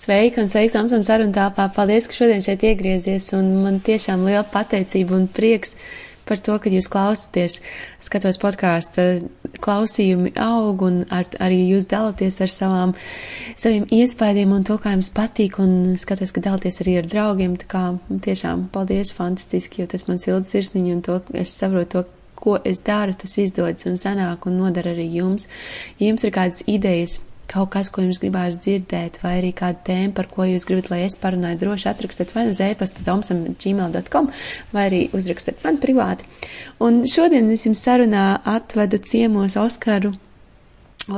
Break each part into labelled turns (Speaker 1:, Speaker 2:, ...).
Speaker 1: Sveika un sveiks Amsam sarunu tāpā. Paldies, ka šodien šeit iegriezies un man tiešām liela pateicība un prieks par to, ka jūs klausāties. Skatos podkāstu, klausījumi aug un ar, arī jūs dalāties ar savām, saviem iespējām un to, kā jums patīk un skatos, ka dalāties arī ar draugiem. Tā kā tiešām paldies, fantastiski, jo tas man silda sirsniņu un to es saprotu to, ko es daru, tas izdodas un sanāk un nodara arī jums. Ja jums ir kādas idejas, kaut kas, ko jums gribās dzirdēt, vai arī kāda tēma, par ko jūs gribat, lai es parunāju, droši atrakstiet vai uz e-pasta domsam gmail.com, vai arī uzrakstiet man privāti. Un šodien es jums sarunā atvedu ciemos Oskaru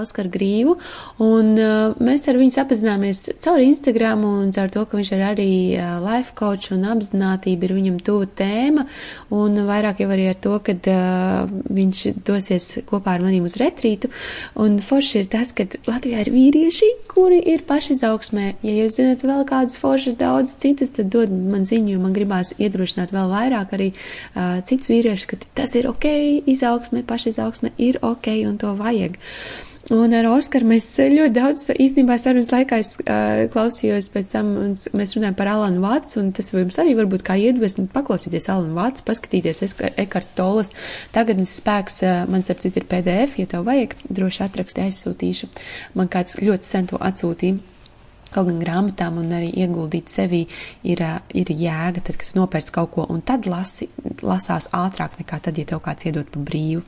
Speaker 1: Oskaru Grīvu, un uh, mēs ar viņu sapazināmies caur Instagram un caur to, ka viņš ir arī uh, life coach un apzinātība ir viņam tuva tēma, un vairāk jau arī ar to, ka uh, viņš dosies kopā ar manīm uz retrītu, un forši ir tas, ka Latvijā ir vīrieši, kuri ir pašizaugsmē. Ja jūs zinat vēl kādas foršas daudz citas, tad dod man ziņu, jo man gribās iedrošināt vēl vairāk arī uh, cits vīrieši, ka tas ir ok, izaugsme, pašizaugsme ir ok un to vajag. Un ar Oskaru mēs ļoti daudz īstenībā sarunas laikā es uh, klausījos pēc tam, un mēs runājam par Alanu Vācu, un tas jums arī varbūt kā iedvesmi paklausīties Alanu Vācu, paskatīties Ekart Tolas. Tagadnes spēks, uh, man starp citu ir PDF, ja tev vajag, droši atraksti aizsūtīšu. Man kāds ļoti sen to atsūtīja. Kaut gan grāmatām un arī ieguldīt sevī ir, ir jēga, tad, kad nopērc kaut ko un tad lasi, lasās ātrāk nekā tad, ja tev kāds iedod pa brīvu.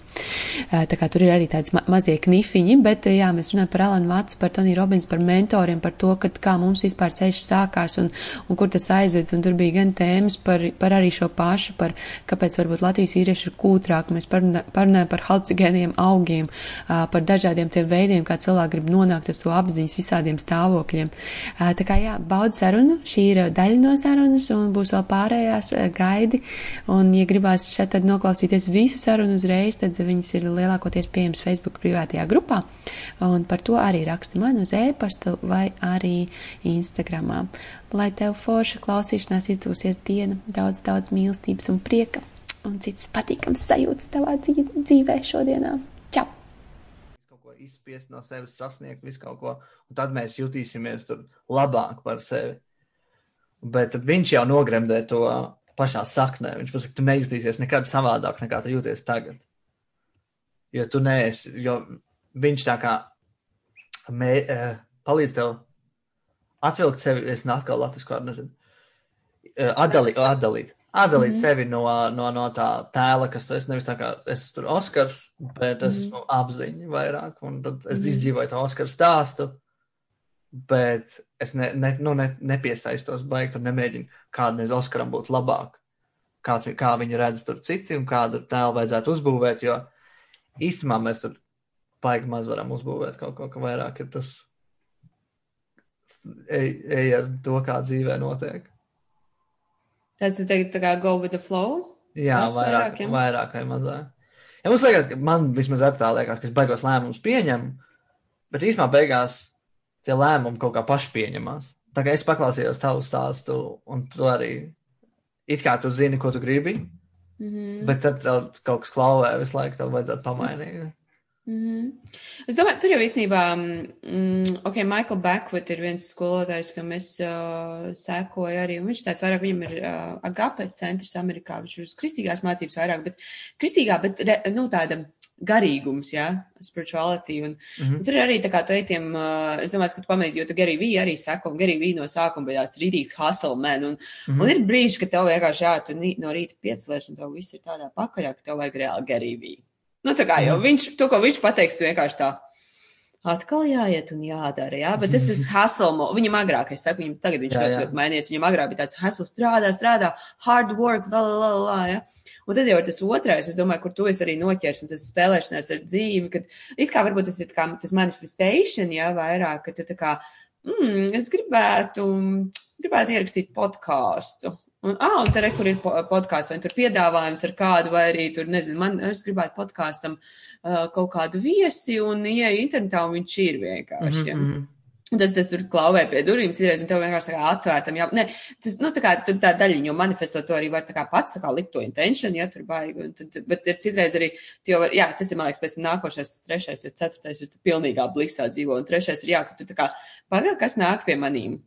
Speaker 1: Tā kā tur ir arī tāds ma mazie knifiņi, bet jā, mēs runājam par Alanu Vācu, par Tony Robins, par mentoriem, par to, kad, kā mums vispār ceļš sākās un, un kur tas aizvedz, un tur bija gan tēmas par, par arī šo pašu, par kāpēc varbūt Latvijas vīrieši ir kūtrāk, mēs parunājam par halcigēniem augiem, par dažādiem tiem veidiem, kā cilvēki grib nonākt uz to apziņas visādiem stāvokļiem. Tā kā jā, baud sarunu, šī ir daļa no sarunas un būs vēl pārējās gaidi. Un, ja gribās šeit tad noklausīties visu sarunu uzreiz, tad viņas ir lielākoties pieejamas Facebook privātajā grupā. Un par to arī raksti man uz e-pastu vai arī Instagramā. Lai tev forša klausīšanās izdosies diena, daudz, daudz mīlestības un prieka un citas patīkams sajūtas tavā dzīvē šodienā
Speaker 2: izspiest no sevis, sasniegt visu kaut ko, tad mēs jutīsimies labāk par sevi. Bet viņš jau nogremdē to pašā saknē. Viņš pasaka, tu nejutīsies nekad savādāk, nekā tu jūties tagad. Jo tu neesi, jo viņš tā kā mē, palīdz tev atvilkt sevi, es atkal latviešu kādu nezinu, atdalīt, atdalīt atdalīt mm -hmm. sevi no, no, no tā tēla, kas es nevis tā kā es tur Oskars, bet es esmu mm -hmm. apziņa vairāk, un tad es mm -hmm. izdzīvoju to Oskaru stāstu, bet es ne, ne, nu, ne, nepiesaistos baigt un nemēģinu kādreiz Oskaram būt labāk, kāds, kā viņi redz tur citi un kādu tēlu vajadzētu uzbūvēt, jo īstenībā mēs tur baigi maz varam uzbūvēt kaut ko, ka vairāk ir tas ej, ej ar to, kā dzīvē notiek.
Speaker 1: Tas ir teikt, tā kā go with the flow?
Speaker 2: Jā, Tāds vairāk, vairāk, ja? vairāk vai mazāk. Ja mums liekas, ka man vismaz tā liekas, ka es beigās lēmumus pieņemu, bet īstenībā beigās tie lēmumi kaut kā paši pieņemās. Tā kā es paklausījos tavu stāstu, un tu arī it kā tu zini, ko tu gribi, mm -hmm. bet tad kaut kas klauvē visu laiku, tev vajadzētu pamainīt. Mm -hmm.
Speaker 1: Mm -hmm. Es domāju, tur jau īstenībā, mm, ok, Michael Backwood ir viens skolotājs, kam es uh, sekoju arī, un viņš tāds vairāk, viņam ir uh, agape centrs Amerikā, viņš ir uz kristīgās mācības vairāk, bet kristīgā, bet, re, nu, tāda garīgums, jā, ja, spirituality, un, mm -hmm. un tur ir arī tā kā tu eitiem, uh, es domāju, ka tu pamanīji, jo tu Gary V arī seko, un Gary V no sākuma bija tāds rītīgs hustle man, un, mm -hmm. un ir brīži, ka tev vienkārši, jā, tu no rīta piecelies, un tev viss ir tādā pakaļā, ka tev vajag reāli Gary V. Nu, tā kā jau viņš, to, ko viņš pateiks, tu vienkārši tā atkal jāiet un jādara, jā, bet tas tas hustle, viņam agrāk, es saku, viņam tagad viņš ļoti, ļoti mainījies, viņam agrāk bija tāds hustle, strādā, strādā, hard work, la, la, la, la, jā. Un tad jau ir tas otrais, es domāju, kur tu esi arī noķers, un tas spēlēšanās ar dzīvi, kad it kā varbūt tas ir kā tas manifestation, jā, vairāk, ka tu tā kā, mm, es gribētu, gribētu ierakstīt podkāstu. Un, ah, un tur ir podkāsts, vai tur piedāvājums ar kādu, vai arī tur, nezinu, man, es gribētu podkāstam uh, kaut kādu viesi, un ieeju internetā, un viņš ir vienkārši. Mm -hmm. Ja. Tas, tas tur klauvē pie durvīm, citreiz, un tev vienkārši tā kā atvērtam, jā, ne, tas, nu, tā kā, tur tā daļiņa, jo manifestot to arī var tā kā pats, tā kā likt to intention, ja, tur baigi, un tad, bet ir citreiz arī, tu jau var, jā, tas ir, man liekas, pēc nākošais, trešais, jo ceturtais, jo tu pilnīgā blisā dzīvo, un trešais ir, jā, ka tu tā kā, pagaid, kas nāk pie manīm,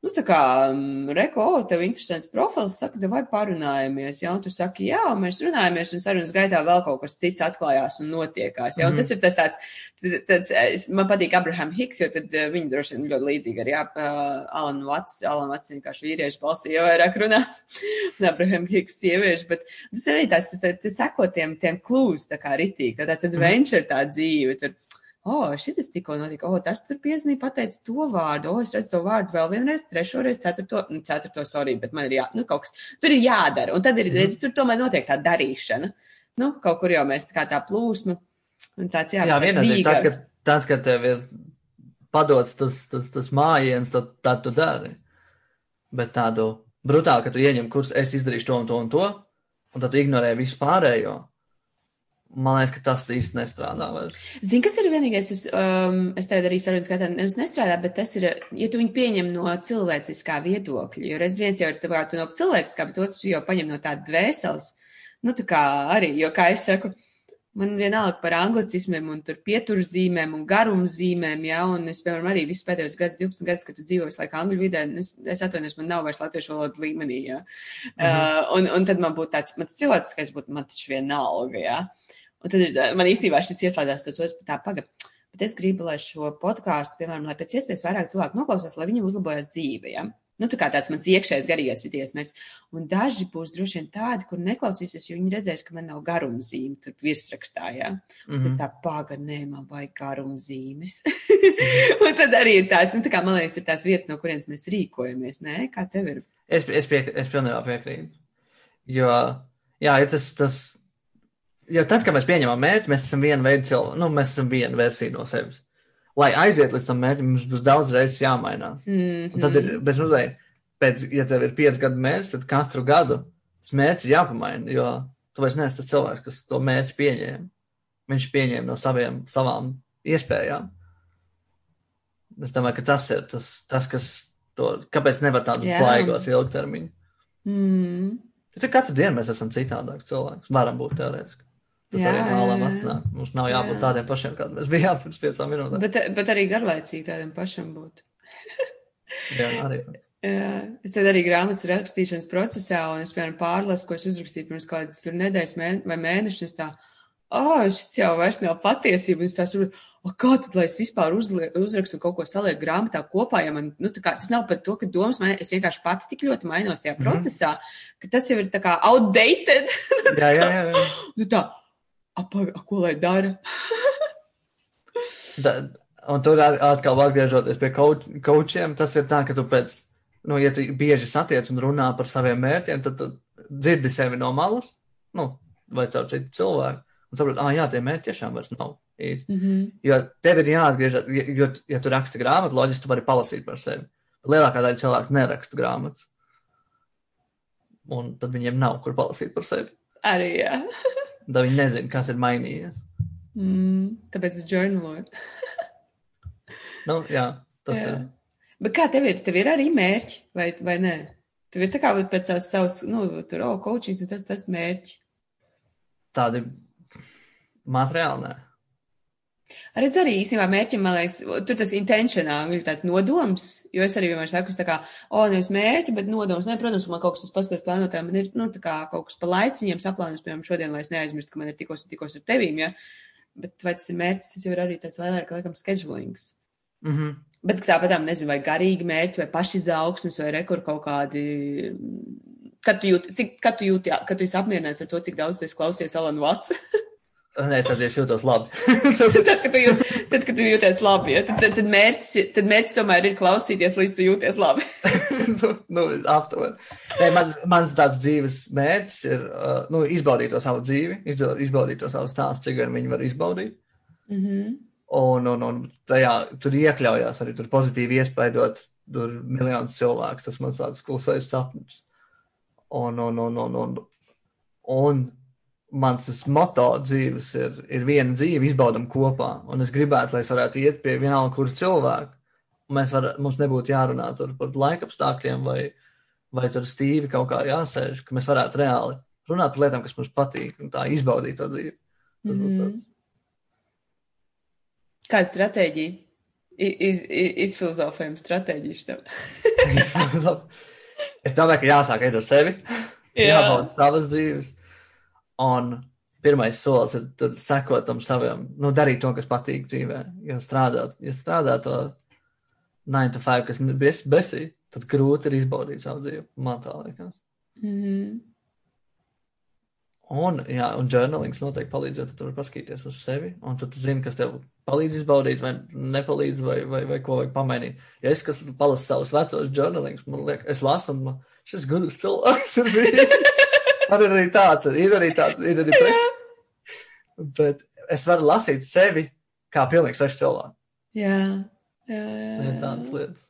Speaker 1: nu, tā kā, um, reko, o, tev interesants profils, saka, vai parunājamies, ja, un tu saki, jā, mēs runājamies, un sarunas gaitā vēl kaut kas cits atklājās un notiekās, ja, un mm -hmm. tas ir tas tāds, tāds, es, man patīk Abraham Hicks, jo tad uh, viņi droši vien ļoti līdzīgi arī, jā, uh, Alan Vats, Alan Vats vienkārši vīriešu balsī jau vairāk runā, un Abraham Hicks sieviešu, bet tas arī tāds, tu, tu seko tiem, tiem klūs, tā kā ritīgi, tā tāds adventure tā dzīve, tur o, oh, šis tikko notika, o, oh, tas tur piezīmē, pateica to vārdu, o, oh, es redzu to vārdu vēl vienreiz, trešo reizi, ceturto, nu, ceturto, sorry, bet man ir jā, nu, kaut kas, tur ir jādara, un tad ir, redz, tur tomēr notiek tā darīšana. Nu, kaut kur jau mēs tā kā tā plūsmu, un tāds, jā,
Speaker 2: jā viennozīmīgi, tad, kad, tad, kad tev ir padots tas, tas, tas mājiens, tad, tad tu dari. Bet tādu brutāli, ka tu ieņem kursu, es izdarīšu to un to un to, un tad ignorē visu pārējo Man liekas, ka tas īsti nestrādā vairs.
Speaker 1: Zini, kas ir vienīgais, es, um, es tev arī saprotu, ka tā nevis nestrādā, bet tas ir, ja tu viņu pieņem no cilvēciskā viedokļa, jo reiz viens jau ir tā kā tu no cilvēciskā, bet otrs jau paņem no tāda dvēseles. Nu, tā kā arī, jo, kā es saku, man vienalga par anglicismiem un tur pieturzīmēm un garumzīmēm, jā, un es, piemēram, arī visu pēdējos gadus, 12 gadus, kad tu dzīvo visu laiku angļu vidē, es, es atvainojos, man nav vairs latviešu valoda līmenī, jā. Mm -hmm. uh, un, un tad man būtu tāds, mans cilvēciskais būtu, man taču vienalga, jā. Un tad man īstenībā šis ieslēdzās tas otrs, tā paga. Bet es gribu, lai šo podkāstu, piemēram, lai pēc iespējas vairāk cilvēku noklausās, lai viņiem uzlabojas dzīve. Ja? Nu, tā kā tāds mans iekšējais garīgais ir mērķis. Un daži būs droši vien tādi, kur neklausīsies, jo viņi redzēs, ka man nav garumzīme tur virsrakstā. Ja? Un mm -hmm. tas tā paga, nē, man vajag garumzīmes. un tad arī ir tāds, nu, tā kā man liekas, ir tās vietas, no kurienes mēs rīkojamies. Nē, kā tev ir?
Speaker 2: Es, es, pie, es pilnībā piekrītu. Jo, jā, ir tas, tas jo tad, kad mēs pieņemam mērķi, mēs esam viena veida cilvēki, nu, mēs esam viena versija no sevis. Lai aiziet līdz tam mērķim, mums būs daudz reizes jāmainās. Mm -hmm. Un tad ir bez mazliet, pēc, ja tev ir pieci gadu mērķis, tad katru gadu tas mērķis ir jāpamaina, jo tu vairs neesi tas cilvēks, kas to mērķi pieņēma. Viņš pieņēma no saviem, savām iespējām. Es domāju, ka tas ir tas, tas kas to, kāpēc nevar tādu yeah. plaigos ilgtermiņu. Mm. Bet katru dienu mēs esam citādāki cilvēki. Varam būt teorētiski. Tas jā, arī mālām atnāk. Mums nav jābūt jā. tādiem pašiem, kādiem mēs bijām pirms piecām minūtēm.
Speaker 1: Bet, bet arī garlaicīgi tādiem pašam būt.
Speaker 2: jā, arī.
Speaker 1: Jā, es tad arī grāmatas rakstīšanas procesā, un es, piemēram, pārlasu, ko es uzrakstīju pirms kādas nedēļas mēne, vai mēnešus, tā, oh, šis jau vairs nav patiesība, un es tā saprotu, o, kā tad, lai es vispār uzlie, uzrakstu kaut ko salieku grāmatā kopā, ja man, nu, tā kā, tas nav pat to, ka domas man, es vienkārši pati tik ļoti mainos tajā mm -hmm. procesā, ka tas jau ir tā kā outdated.
Speaker 2: jā, jā, jā. jā.
Speaker 1: Nu tā, apa, ko lai dara?
Speaker 2: da, un tur atkal atgriežoties pie kočiem, tas ir tā, ka tu pēc, nu, ja tu bieži satiec un runā par saviem mērķiem, tad tu dzirdi sevi no malas, nu, vai caur citu cilvēku, un saproti, ah, jā, tie mērķi tiešām vairs nav īsti. Mm -hmm. Jo tev ir jāatgriežas, jo, ja tu raksti grāmatu, loģiski tu vari palasīt par sevi. Lielākā daļa cilvēku neraksta grāmatas. Un tad viņiem nav kur palasīt par sevi.
Speaker 1: Arī, jā.
Speaker 2: Tad viņi nezina, kas ir mainījies.
Speaker 1: Mm, tāpēc es žurnāloju.
Speaker 2: nu, jā, tas jā. ir.
Speaker 1: Bet kā tev ir? Tev ir arī mērķi, vai, vai nē? Tev ir tā kā pēc tās savas, nu, tur, oh, coachings un tas, tas mērķi.
Speaker 2: Tādi materiāli, nē.
Speaker 1: Redz arī īstenībā mērķim, man liekas, tur tas intentionāli ir tāds nodoms, jo es arī vienmēr saku, tā kā, o, nevis mērķi, bet nodoms. Nē, protams, man kaut kas tas pastāstīs plānotājiem, man ir, nu, tā kā kaut kas pa laiciņiem saplānos, piemēram, šodien, lai es neaizmirstu, ka man ir tikos un tikos ar tevīm, ja. Bet vai tas ir mērķis, tas jau ir arī tāds vairāk, laikam, schedulings.
Speaker 2: Mm -hmm.
Speaker 1: Bet tāpat, nezinu, vai garīgi mērķi, vai pašizaugsmes, vai rekur kaut kādi kad tu jūti, cik, kad tu jūti, kad tu esi apmierināts ar to, cik daudz tu esi klausies Alanu Vatsu.
Speaker 2: Nē, tad es jūtos labi.
Speaker 1: tad, kad tu jūt, tad, kad tu jūties labi, ja, tad, tad, tad, mērķis, tad mērķis tomēr ir klausīties, līdz tu jūties labi.
Speaker 2: nu, nu, aptuveni. Man, mans tāds dzīves mērķis ir uh, nu, izbaudīt to savu dzīvi, izbaudīt to savu stāstu, cik gan viņi var izbaudīt.
Speaker 1: Mm -hmm.
Speaker 2: Un, un, un tajā tur iekļaujās arī tur pozitīvi iespaidot tur miljonus cilvēkus. Tas man tāds klusais sapnis. Un, un, un, un, un, un mans moto dzīves ir, ir viena dzīve, izbaudam kopā. Un es gribētu, lai es varētu iet pie vienalga kura cilvēka. Mēs var, mums nebūtu jārunā par laika apstākļiem vai, vai tur stīvi kaut kā jāsēž, ka mēs varētu reāli runāt par lietām, kas mums patīk un tā izbaudīt to dzīvi. Tas mm -hmm.
Speaker 1: tāds. Kāda stratēģija iz, iz, izfilozofējam stratēģiju tam.
Speaker 2: es domāju, ka jāsāk ar sevi,
Speaker 1: Jā.
Speaker 2: jābauda savas dzīves. Un pirmais solis ir tur sekot tam saviem, nu, darīt to, kas patīk dzīvē. Ja strādāt, ja strādāt to 9 to 5, kas bes, besī, tad grūti ir izbaudīt savu dzīvi. Man tā liekas.
Speaker 1: Mm -hmm.
Speaker 2: Un, jā, un journalings noteikti palīdz, jo tu tur paskatīties uz sevi, un tad tu zini, kas tev palīdz izbaudīt, vai nepalīdz, vai, vai, vai ko vajag pamainīt. Ja es kas palasu savus vecos journalings, man liekas, es lasu, un man šis gudrs cilvēks ir bijis. man ir arī tāds, ir arī tāds, ir arī pret. Bet es varu lasīt sevi kā pilnīgi svešu cilvēku.
Speaker 1: Jā, jā, jā.
Speaker 2: Ir tādas lietas.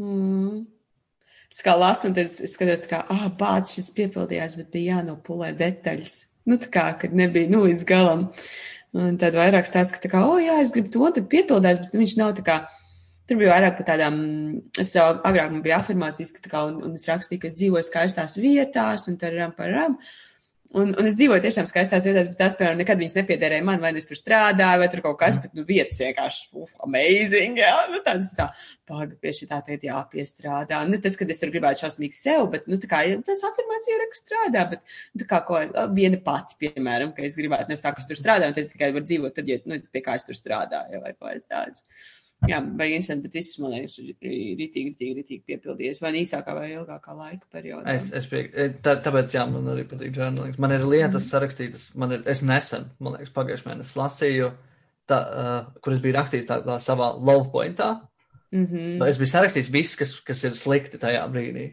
Speaker 1: Mm. Es kā lasu, un tad es skatos, kā, ah, bācis šis piepildījās, bet bija jānopulē detaļas. Nu, tā kā, kad nebija, nu, līdz galam. Un tad vairāk stāsta, ka, tā kā, o, jā, es gribu to, tad piepildās, bet viņš nav tā kā, tur bija vairāk par tādām, es jau agrāk man bija afirmācijas, ka tā kā, un, un es rakstīju, ka es dzīvoju skaistās vietās, un tad ram par ram. Un, un es dzīvoju tiešām skaistās vietās, bet tās, piemēram, nekad viņas nepiederēja man, vai nu es tur strādāju, vai tur kaut kas, bet, nu, vietas vienkārši, uf, amazing, jā, nu, tāds, tā, paga, pie šī tā tagad jāpiestrādā. Ne tas, ka es tur gribētu šausmīgi sev, bet, nu, tā kā, tas afirmācija ir, ka strādā, bet, nu, tā kā, ko, viena pati, piemēram, ka es gribētu, nevis tā, ka es tur strādāju, un es tikai varu dzīvot, tad, ja, nu, pie kā es tur strādāju, vai ko es tāds. Jā, vai interesanti, bet viss, man liekas, ir ritīgi, ritīgi, ritīgi piepildījies. Vai īsākā vai ilgākā laika periodā.
Speaker 2: Es, es pie, tā, tāpēc, jā, man arī patīk journalings. Man ir lietas mm. sarakstītas, man ir, es nesen, man liekas, pagājušajā mēnesī lasīju, tā, uh, kur es biju rakstījis tā, tā savā love pointā.
Speaker 1: Mm -hmm.
Speaker 2: Es biju sarakstījis viss, kas, kas ir slikti tajā brīdī.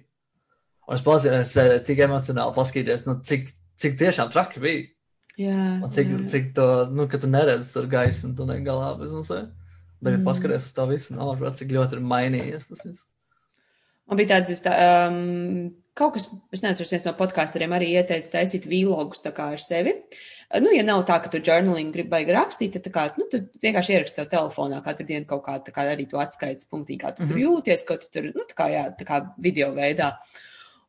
Speaker 2: Un es pazinājos, tik emocionāli paskatīties, nu, cik, cik tiešām traki bija.
Speaker 1: Jā,
Speaker 2: Un cik,
Speaker 1: jā.
Speaker 2: cik to, nu, ka tu neredzi tur gaisu un tu negalā bez mums. Tagad
Speaker 1: Mm.
Speaker 2: paskaties uz to visu, un ārprāt, cik ļoti ir mainījies tas viss.
Speaker 1: Man bija tāds, tā, um, kaut kas, es nezinu, viens no podkāstariem arī ieteica taisīt vlogus ar sevi. Uh, Nu, ja nav tā, ka tu journaling gribi rakstīt, tad, kā, nu, tu vienkārši ieraksti sev telefonā katru dienu kaut kā, tā kā arī to atskaites punktī, kā tu mm -hmm. tur jūties, ko tu tur, nu, tā kā, jā, tā kā video veidā.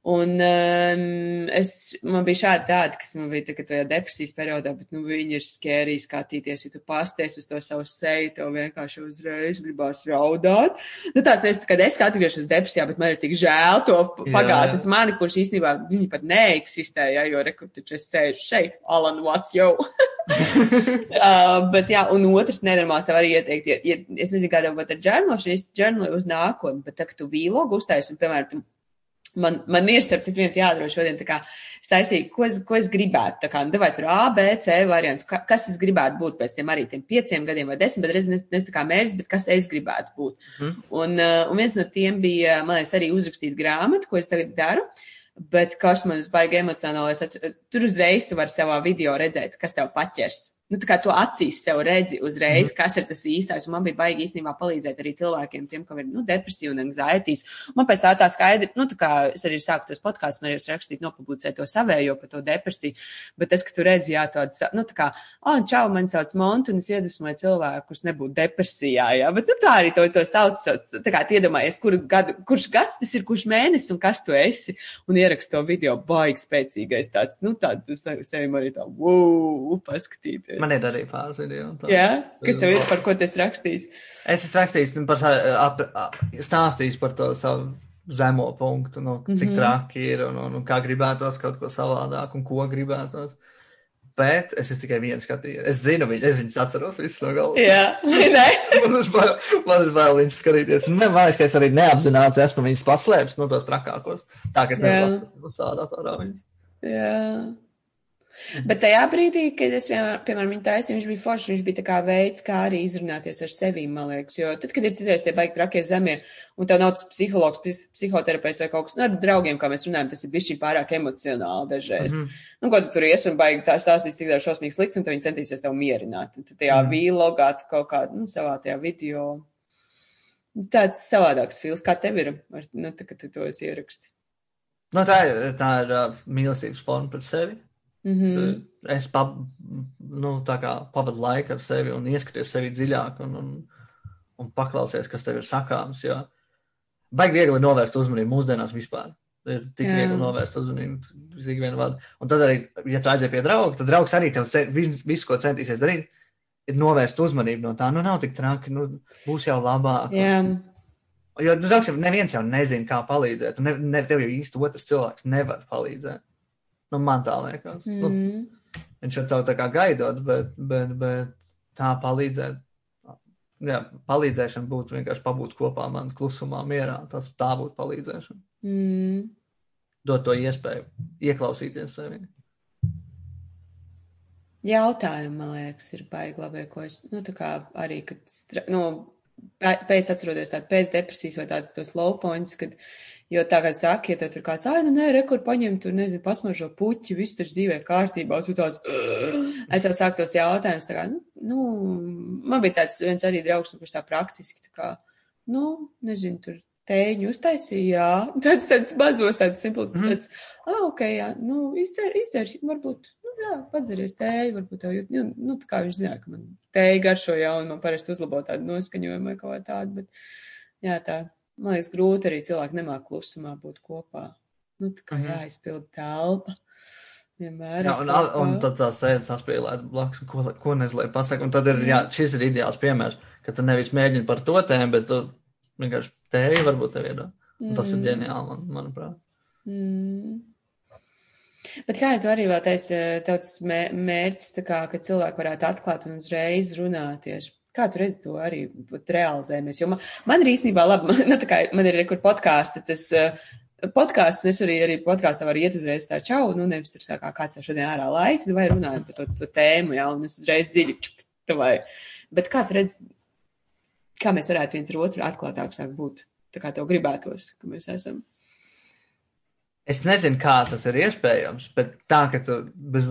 Speaker 1: Un um, es, man bija šādi tādi, kas man bija tagad tajā depresijas periodā, bet, nu, viņi ir skērī skatīties, ja tu pasties uz to savu seju, tev vienkārši uzreiz gribās raudāt. Nu, tāds nevis, kad es atgriežos uz depresijā, bet man ir tik žēl to pagātnes mani, kurš īstenībā viņi pat neeksistē, ja, jo rekur taču es sēžu šeit, Alan Watts jau. uh, bet jā, un otrs nenormāls tev arī ieteikt, ja, ja es nezinu, kādā pat ar džernošanu, es džernoju uz nākotni, bet tā, ka tu vīlogu uztais un, piemēram, tu man, man ir starp citu viens jādara šodien, kā es taisīju, ko es, ko es gribētu, kā, nu, vai tur A, B, C variants, ka, kas es gribētu būt pēc tiem arī tiem pieciem gadiem vai desmit, bet reiz ne, ne tā kā mērķis, bet kas es gribētu būt.
Speaker 2: Mhm.
Speaker 1: Un, uh, un viens no tiem bija, man liekas, arī uzrakstīt grāmatu, ko es tagad daru. Bet kas man uz baigi emocionāli, es atceros, tur uzreiz tu vari savā video redzēt, kas tev paķers. Nu, tā tu acīs sev redzi uzreiz, mm. kas ir tas īstais. Un man bija baigi īstenībā palīdzēt arī cilvēkiem, tiem, kam ir nu, depresija un anxietīs. Man pēc tā tā skaidri, nu, tā kā es arī sāku tos podkāstus, un arī es rakstīju, nopublicēju to savējo par to depresiju. Bet tas, ka tu redzi, jā, tādu, nu, tā kā, oh, čau, man sauc Montu, un es iedvesmoju cilvēkus nebūt depresijā, jā. Bet, nu, tā arī to, to sauc, tā kā iedomājies, kuru gadu, kurš gads tas ir, kurš mēnesis un kas tu esi. Un ierakstu to video baigi spēcīgais tāds, nu, tāds sevi arī tā, wow, paskatīties.
Speaker 2: Man ir arī pāris video. tā.
Speaker 1: Jā, kas tev ir, par ko esi rakstījis?
Speaker 2: Es esmu rakstījis, nu, par, ap, ap, stāstījis par to savu zemo punktu, nu, cik mm. -hmm. traki ir un, un, un kā gribētos kaut ko savādāk un ko gribētos. Bet es esmu tikai vienu skatījies. Es zinu, viņu, es viņus atceros visus no galvas.
Speaker 1: Jā, nē.
Speaker 2: man ir bail, man ir bail viņus skatīties. Un man liekas, ka es arī neapzināti esmu viņus paslēpis no tos trakākos. Tā, ka es nevaru atrast no sādā tādā viņus.
Speaker 1: Jā. Bet tajā brīdī, kad es, vienmēr, piemēram, viņu taisīju, viņš bija foršs, viņš bija tā kā veids, kā arī izrunāties ar sevi, man liekas. Jo tad, kad ir citreiz tie baigi trakie zemie, un tev nav tas psihologs, psi- psihoterapeits vai kaut kas, nu, ar draugiem, kā mēs runājam, tas ir bijis pārāk emocionāli dažreiz. Mm
Speaker 2: Mhm.
Speaker 1: -hmm. Nu, ko tu tur ies un baigi tā stāstīs, cik daudz šausmīgi slikti, un tad viņi centīsies tev mierināt. Tad tajā
Speaker 2: Mhm.
Speaker 1: mm. vīlogā, tu kaut kā, nu, savā tajā video. Tāds savādāks fils, kā tev ir, ar, nu, tā, kad tu to esi ieraksti.
Speaker 2: Nu, tā ir, tā ir uh, mīlestības forma pret sevi.
Speaker 1: Mm
Speaker 2: Tu- Es pa, nu, pavadu laiku ar sevi un ieskaties sevi dziļāk un, un, un paklausies, kas tev ir sakāms. Jo baigi viegli novērst uzmanību mūsdienās vispār. Ir tik
Speaker 1: Jā.
Speaker 2: viegli novērst uzmanību uz ikvienu vārdu. Un tad arī, ja tu aizies pie drauga, tad draugs arī tev ce- vis- visu, ko centīsies darīt, ir novērst uzmanību no tā. Nu, nav tik traki, nu, būs jau labāk.
Speaker 1: Jā.
Speaker 2: Jo, nu, dažs, neviens jau nezina, kā palīdzēt. un Ne, ne, tev jau īsti otrs cilvēks nevar palīdzēt. Nu, man tā liekas. Mm. Nu,
Speaker 1: Mm.
Speaker 2: viņš jau tev tā kā gaidot, bet, bet, bet tā palīdzēt. Jā, palīdzēšana būtu vienkārši pabūt kopā man klusumā, mierā. Tas tā būtu palīdzēšana.
Speaker 1: Mm.
Speaker 2: Dot to iespēju ieklausīties sevi.
Speaker 1: Jautājumi, man liekas, ir baigi labi, ko es, nu, tā kā arī, kad, nu, pē- pēc atceroties tādu pēc depresijas vai tādus tos low points, kad, jo tā kā saka, ja tev tur kāds, ai, nu, nē, rekur paņem, tur, nezinu, pasmaržo puķi, viss taču dzīvē kārtībā, tu tāds, ai, tev sāk tos jautājumus, tā kā, nu, man bija tāds viens arī draugs, kurš tā praktiski, tā kā, nu, nezinu, tur tēņu uztaisīja, jā, tāds, tāds mazos, tāds simpli,
Speaker 2: Mhm.
Speaker 1: tāds, ah, ok, jā, nu, izdzer, izdzer, varbūt, nu, jā, padzeries tēju, varbūt tev jūt, nu, nu, tā kā viņš zināja, ka man tēja garšo jau, un man parasti uzlabo tādu noskaņojumu vai kaut kā tādu, bet, jā, tā, man liekas, grūti arī cilvēki nemāk klusumā būt kopā. Nu, tā kā
Speaker 2: Mhm.
Speaker 1: jāizpild telpa. Vienmēr.
Speaker 2: Jā, un,
Speaker 1: kaut
Speaker 2: un tad tā sēdes saspīlēt blakus, un ko, ko nezinu, lai pasaka. Un tad ir, jā, šis ir ideāls piemērs, ka tu nevis mēģini par to tēmu, bet tu vienkārši tēju varbūt tev iedod. Un tas ir
Speaker 1: Mm.
Speaker 2: ģeniāli, man, manuprāt.
Speaker 1: Mm. Bet kā jau tu arī vēl teici, tas mē- mērķis, tā kā, ka cilvēki varētu atklāt un uzreiz runāt tieši. Kā tu redzi to arī realizējamies? Jo man, man ir īstenībā labi, man, nu, kā man ir rekur podkāsti, tas uh, podkāsts, un es arī, arī podkāstā varu iet uzreiz tā čau, nu nevis tur tā kā kāds tā šodien ārā laiks, vai runājam par to, to tēmu, jā, un es uzreiz dziļi, tā vai. Bet kā tu redzi, kā mēs varētu viens ar otru atklātāk sāk būt? Tā kā tev gribētos, ka mēs esam.
Speaker 2: Es nezinu, kā tas ir iespējams, bet tā, ka tu bez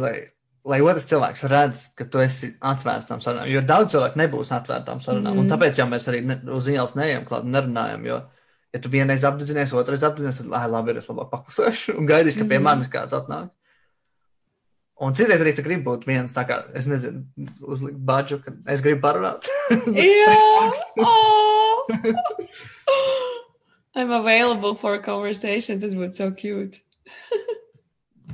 Speaker 2: lai, otrs cilvēks redz, ka tu esi atvērts tam sarunām, jo daudz cilvēku nebūs atvērtām sarunām, mm. un tāpēc jau mēs arī ne, uz ielas neejam klāt un nerunājam, jo, ja tu vienreiz apdedzinies, otrais apdedzinies, tad, lai labi, ir, es labāk paklusēšu un gaidīšu, ka pie
Speaker 1: Mhm.
Speaker 2: manis kāds atnāk. Un citreiz arī tu gribi būt viens, tā kā, es nezinu, uzlikt badžu, ka es gribu parunāt.
Speaker 1: Jā! Oh! I'm available for a conversation. Tas būtu so cute.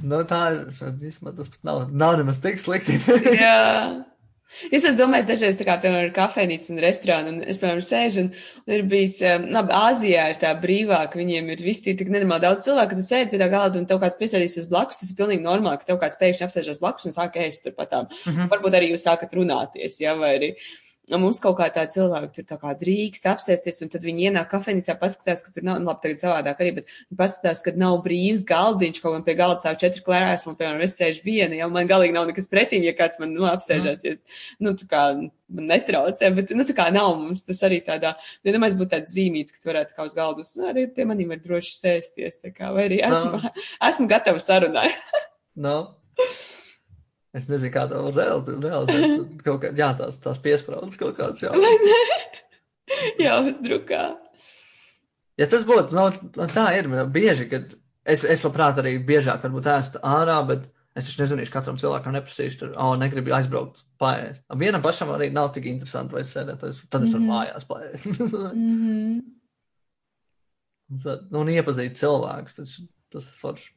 Speaker 2: nu, tā īstenībā tas pat nav, nav nemaz tik slikti.
Speaker 1: Jā. Es domājis dažreiz, tā kā, piemēram, kafejnīca un restorāna, un es, piemēram, sēžu, un, un ir bijis, um, labi, Āzijā ir tā brīvāk, viņiem ir visi tik nenormāli daudz cilvēku, tu sēdi pie tā galda, un tev kāds piesēdīsies blakus, tas ir pilnīgi normāli, ka tev kāds pēkšņi apsēžas blakus un sāk ēst turpatām.
Speaker 2: Mhm.
Speaker 1: Varbūt arī jūs sākat runāties, jā, vai arī. Nu, mums kaut kā tā cilvēki tur tā kā drīkst apsēsties, un tad viņi ienāk kafejnīcā, paskatās, ka tur nav, nu, labi, tagad savādāk arī, bet paskatās, ka nav brīvs galdiņš, kaut kam pie galda stāv četri klērēsli, un, piemēram, es sēžu viena, jau man galīgi nav nekas pretīm, ja kāds man, nu, apsēžās, ja, nu, tā kā man netraucē, bet, nu, tā kā nav mums tas arī tādā, nu, nemaz būtu tāds zīmīts, ka tu varētu kā uz galdu, uz- nu, arī pie maniem var droši sēsties, tā kā, vai arī esmu, esmu gatava sarunai.
Speaker 2: No. Es nezinu, kā to var reali- realizēt. Kaut kā, jā, tās, tās piesprādzes kaut kāds jau.
Speaker 1: Jā, uzdrukā.
Speaker 2: Ja tas būtu, nu, tā ir bieži, kad es, es labprāt arī biežāk varbūt ēstu ārā, bet es taču nezvanīšu katram cilvēkam, neprasīšu, tur, oh, negribu aizbraukt paēst. Vienam pašam arī nav tik interesanti, vai sēdēt, tad es- tad es varu
Speaker 1: Mhm.
Speaker 2: mājās paēst.
Speaker 1: Mm -hmm.
Speaker 2: Nu, un iepazīt cilvēkus, tas ir forši.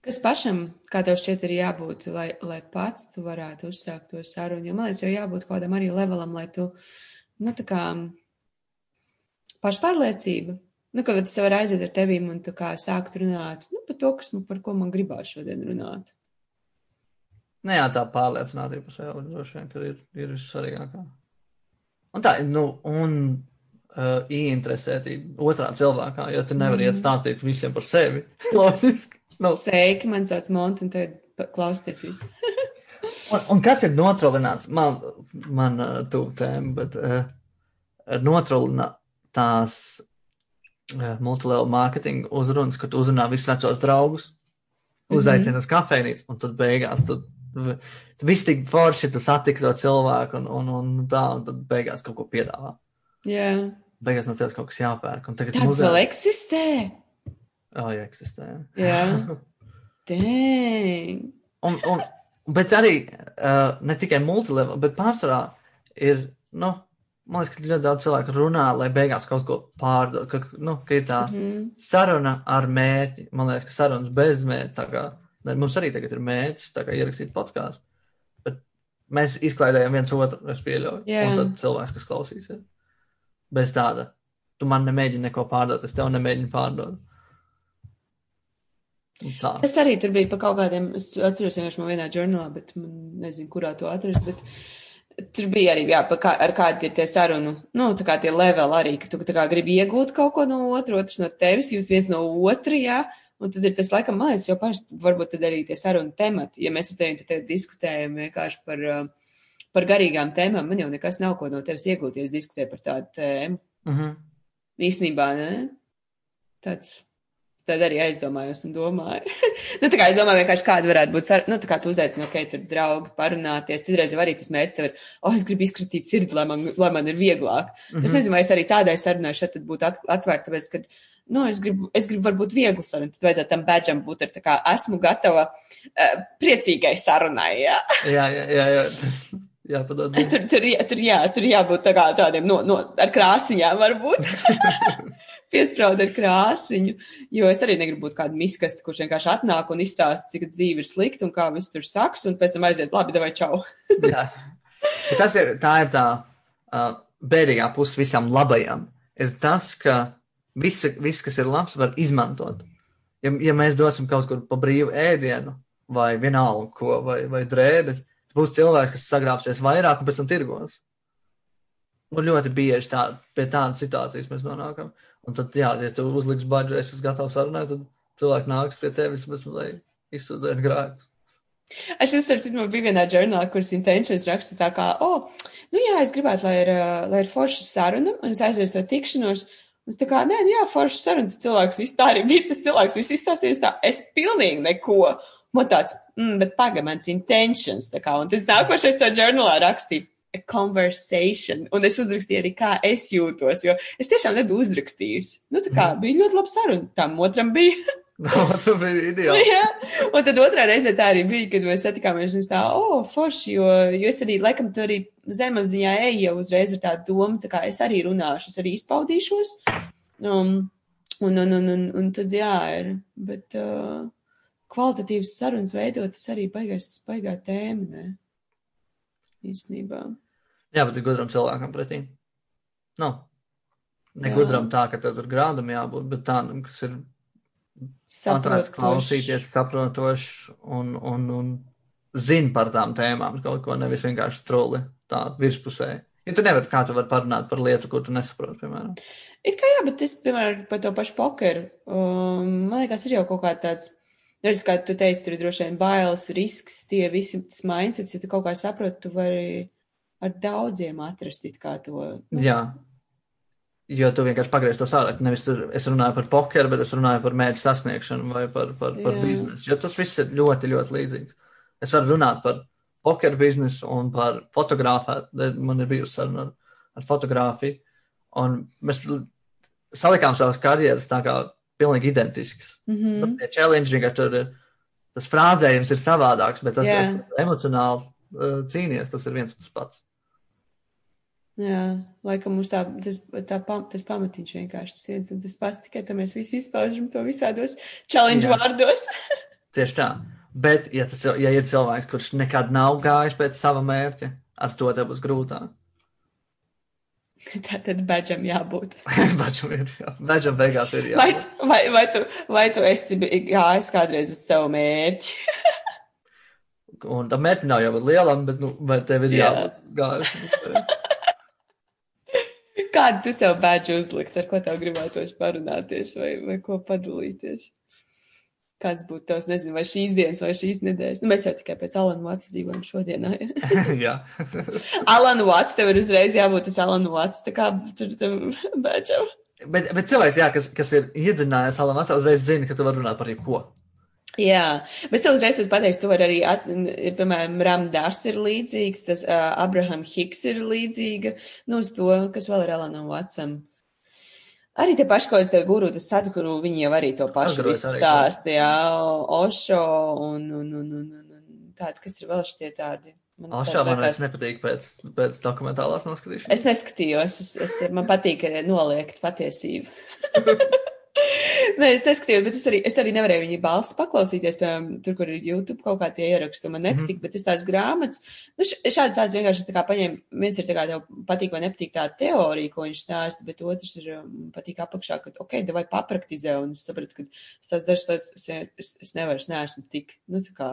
Speaker 1: Kas pašam, kā tev šķiet, ir jābūt, lai, lai pats tu varētu uzsākt to sarunu? Jo man liekas, jau jābūt kaut kādam arī levelam, lai tu, nu, tā kā pašpārliecība. Nu, ka tas var aiziet ar tevīm un tu kā sākt runāt, nu, par to, kas man, par ko man gribās šodien runāt.
Speaker 2: Nu, jā, tā pārliecinātība par sevi droši vien, ir, ir svarīgākā. Un tā, nu, un uh, ieinteresētība otrā cilvēkā, jo tu nevari
Speaker 1: Mhm.
Speaker 2: iet stāstīt visiem par sevi. Loģiski. Nu,
Speaker 1: Sveiki, man sauc Monti, un tad pa- klausieties visi.
Speaker 2: un, un kas ir notrolināts? Man, man uh, tuvu tēma, bet uh, notrolina tās uh, multilevel marketing uzrunas, kad uzrunā visus vecos draugus, uzaicina uz kafejnīcu, un tad beigās tu, tu viss tik forši, tu satiki to cilvēku, un, un, un tā, un tad beigās kaut ko piedāvā.
Speaker 1: Jā.
Speaker 2: Beigās no tevis kaut kas jāpērk, un tagad
Speaker 1: Tāds
Speaker 2: muzejā-
Speaker 1: vēl eksistē.
Speaker 2: Oh, jā, eksistē.
Speaker 1: Jā. Dang.
Speaker 2: Un, un, bet arī uh, ne tikai multilevel, bet pārsvarā ir, nu, man liekas, ka ļoti daudz cilvēku runā, lai beigās kaut ko pārdod, ka, nu, ka ir tā
Speaker 1: Mhm.
Speaker 2: saruna ar mērķi. Man liekas, ka sarunas bez mērķa, kā, ne, mums arī tagad ir mērķis, ierakstīt podkāstu. Bet mēs izklaidējam viens otru, es pieļauju.
Speaker 1: Jā.
Speaker 2: Un tad cilvēks, kas klausīsies. Bez tāda. Tu man nemēģini neko pārdot, es tev nemēģinu pārdot. Tā.
Speaker 1: Es arī tur biju pa kaut kādiem, es atceros vienkārši man vienā žurnālā, bet man nezinu, kurā to atrast, bet tur bija arī, jā, kā, ar kādi ir tie sarunu, nu, tā kā tie level arī, ka tu tā kā gribi iegūt kaut ko no otru, otrs no tevis, jūs viens no otra, jā, un tad ir tas, laikam, man liekas, jau paši, varbūt tad arī tie sarunu temati, ja mēs ar tevi te diskutējam vienkārši par, uh, par garīgām tēmām, man jau nekas nav ko no tevis iegūt, ja es diskutēju par tādu tēmu.
Speaker 2: Mhm.
Speaker 1: Īstenībā, ne? Tāds. Tad arī aizdomājos un domāju. nu, tā kā es domāju, vienkārši kāda varētu būt, sar... nu, tā kā tu uzaicini, ok, tur draugi parunāties. Citreiz jau arī tas mērķis ir, oh, es gribu izkratīt sirdi, lai man, lai man ir vieglāk. Mm
Speaker 2: Mhm.
Speaker 1: -hmm. Es nezinu, vai es arī tādai sarunai šeit būtu at- atvērta, tāpēc, ka, nu, es gribu, es gribu varbūt vieglu sarunu, tad vajadzētu tam badžam būt ar tā kā esmu gatava uh, priecīgai sarunai, jā.
Speaker 2: Jā, jā, jā. jā. jā padod.
Speaker 1: Tur, tur, jā, tur, jā, tur jābūt tā kā tādiem, no, no, ar krāsiņām varbūt. Piesprāud ar krāsiņu, jo es arī negribu būt kāda miskasta, kurš vienkārši atnāk un izstāsta, cik dzīve ir slikta un kā viss tur saks, un pēc tam aiziet, labi, davai čau.
Speaker 2: Jā. Tas ir, tā ir tā uh, bēdīgā puse visam labajam. Ir tas, ka viss, viss, kas ir labs, var izmantot. Ja, ja mēs dosim kaut kur pa brīvu ēdienu, vai vienalga ko, vai, vai drēbes, tad būs cilvēks, kas sagrābsies vairāk un pēc tam tirgos. Un ļoti bieži tā, pie tādas situācijas mēs nonākam. Un tad, jā, ja tu uzliks budžetu, es esmu gatavs sarunāt, tad cilvēki nāks pie tevis, bet, lai izsūdzētu grēkus.
Speaker 1: Es tas man bija vienā žurnālā, kuras intentions raksta tā kā, o, oh, nu jā, es gribētu, lai ir, uh, lai ir forša saruna, un es aiziešu to tikšanos. Un tā kā, nē, nu jā, forša saruna, tas cilvēks viss tā arī bija, tas cilvēks viss izstāstījis tā, es pilnīgi neko. Man tāds, mm, bet paga mans intentions, tā kā, un tas nākošais to žurnālā rakstīja. A conversation, un es uzrakstīju arī, kā es jūtos, jo es tiešām nebiju uzrakstījusi. Nu, tā kā bija ļoti laba saruna, tam otram bija.
Speaker 2: Tas bija ideāli.
Speaker 1: Jā, un tad otrā reize tā arī bija, kad mēs satikāmies. Es tā, oh, forši, jo, jo es arī, laikam, tur arī zemapziņā eju jau uzreiz ar tādu domu, tā kā es arī runāšu, es arī izpaudīšos. Um, un, un, un, un, un tad jā, ir, bet uh, kvalitatīvas sarunas veidot, tas arī baigās, baigā tēma, ne? Īstenībā.
Speaker 2: Jā, bet gudram cilvēkam pretī. Nav. Ne
Speaker 1: Jā.
Speaker 2: gudram tā, ka tev tur grādam jābūt, bet tādam, kas ir atvērts klausīties, saprotošs un, un, un zina par tām tēmām kaut ko, nevis vienkārši troli tādu virspusēji. Ja tu nevari, kā tu vari parunāt par lietu, ko tu nesaproti, piemēram.
Speaker 1: It kā jā, bet es, piemēram, par to pašu pokeru, um, man liekas, ir jau kaut kā tāds, nevis kā tu teici, tur ir droši vien bailes, risks, tie visi mindsets, ja tu kaut kā saproti, tu vari ar daudziem atrast it kā to. Nu,
Speaker 2: Jā. Jo tu vienkārši pagriez to sārāk. Nevis tur es runāju par pokeru, bet es runāju par mērķu sasniegšanu vai par, par, par
Speaker 1: Jā.
Speaker 2: biznesu. Jo tas viss ir ļoti, ļoti līdzīgs. Es varu runāt par pokeru biznesu un par fotografētu. Man ir bijusi saruna ar, ar fotografiju. Un mēs salikām savas karjeras tā kā pilnīgi identiskas.
Speaker 1: mm
Speaker 2: Mm.
Speaker 1: -hmm.
Speaker 2: Tie challenge vienkārši tur ir. Tas frāzējums ir savādāks, bet tas
Speaker 1: Jā.
Speaker 2: ir emocionāli uh, cīnījies. Tas ir viens tas pats.
Speaker 1: Jā, laikam mums tā, tas, tā, tas pamatiņš vienkārši tas viens un tas pats, tikai tā mēs visi izpaužam to visādos challenge
Speaker 2: Jā.
Speaker 1: vārdos.
Speaker 2: Tieši tā. Bet, ja, tas, ja ir cilvēks, kurš nekad nav gājis pēc sava mērķa, ar to tev būs grūtāk.
Speaker 1: tā tad beidžam jābūt.
Speaker 2: Bačam ir, jā. Bačam beigās ir
Speaker 1: Vai,
Speaker 2: jābūt.
Speaker 1: vai, vai, tu, vai tu esi gājis kādreiz uz savu mērķi?
Speaker 2: Un tam mērķim nav jābūt lielam, bet, nu, vai tev ir
Speaker 1: Jā.
Speaker 2: jābūt gājis.
Speaker 1: Kādu tu sev bēdžu uzlikt, ar ko tev gribētos parunāties vai, vai ko padalīties? Kāds būtu tavs, nezinu, vai šīs dienas vai šīs nedēļas? Nu, mēs jau tikai pēc Alana Vats dzīvojam šodienā.
Speaker 2: Jā.
Speaker 1: Alana Vats, tev ir uzreiz jābūt tas Alana Vats, tā kā tur tam bēdžam.
Speaker 2: Bet, bet cilvēks, jā, kas, kas ir iedzinājies salam vecā, uzreiz zina, ka tu vari runāt par jebko.
Speaker 1: Jā, bet tev uzreiz pateiks, tu vari arī, at, piemēram, Ramdārs ir līdzīgs, tas uh, Abraham Hiks ir līdzīga, nu, uz to, kas vēl ir Alanam Vatsam. Arī tie paši, ko es te guru, tas sadhuru, viņi jau arī to pašu visu
Speaker 2: arī,
Speaker 1: stāsta, jā, Ošo un, un, un, un, un, tādi, kas ir vēl šitie tādi. Man tāds
Speaker 2: man vairs nepatīk pēc, pēc dokumentālās noskatīšanas.
Speaker 1: Es neskatījos, es, es, man patīk eh, noliegt patiesību. Nē, es neskatījos, bet es arī, es arī nevarēju viņa balss paklausīties, piemēram, tur, kur ir YouTube kaut kā tie ieraksti, man nepatīk, mm -hmm. bet es tās grāmatas, nu, šādas tās vienkārši es tā kā paņēmu, viens ir tā kā tev patīk vai nepatīk tā teorija, ko viņš stāsta, bet otrs ir um, patīk apakšā, ka, ok, vai papraktizē, un es sapratu, ka tās dažas lietas, es, es, es nevaru, es neesmu tik, nu, tā kā.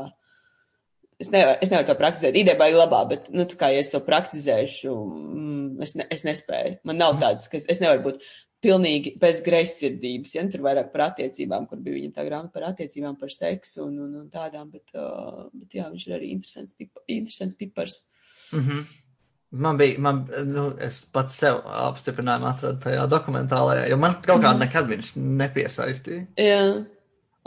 Speaker 1: Es nevaru, es nevaru to praktizēt. Ideja baigi labā, bet, nu, tā kā, ja es to praktizēšu, mm, es, ne, es nespēju. Man nav tāds, ka es, es nevaru būt pilnīgi bez greizsirdības. Ja? Nu, tur vairāk par attiecībām, kur bija viņam tā grāmata par attiecībām, par seksu un, un, un tādām, bet, uh, bet jā, viņš ir arī interesants, pipa, interesants pipars.
Speaker 2: Mm -hmm. Man bija, man, nu, es pats sev apstiprinājumu atradu tajā dokumentālajā, jo man kaut kā -hmm. nekad viņš nepiesaistīja.
Speaker 1: Jā.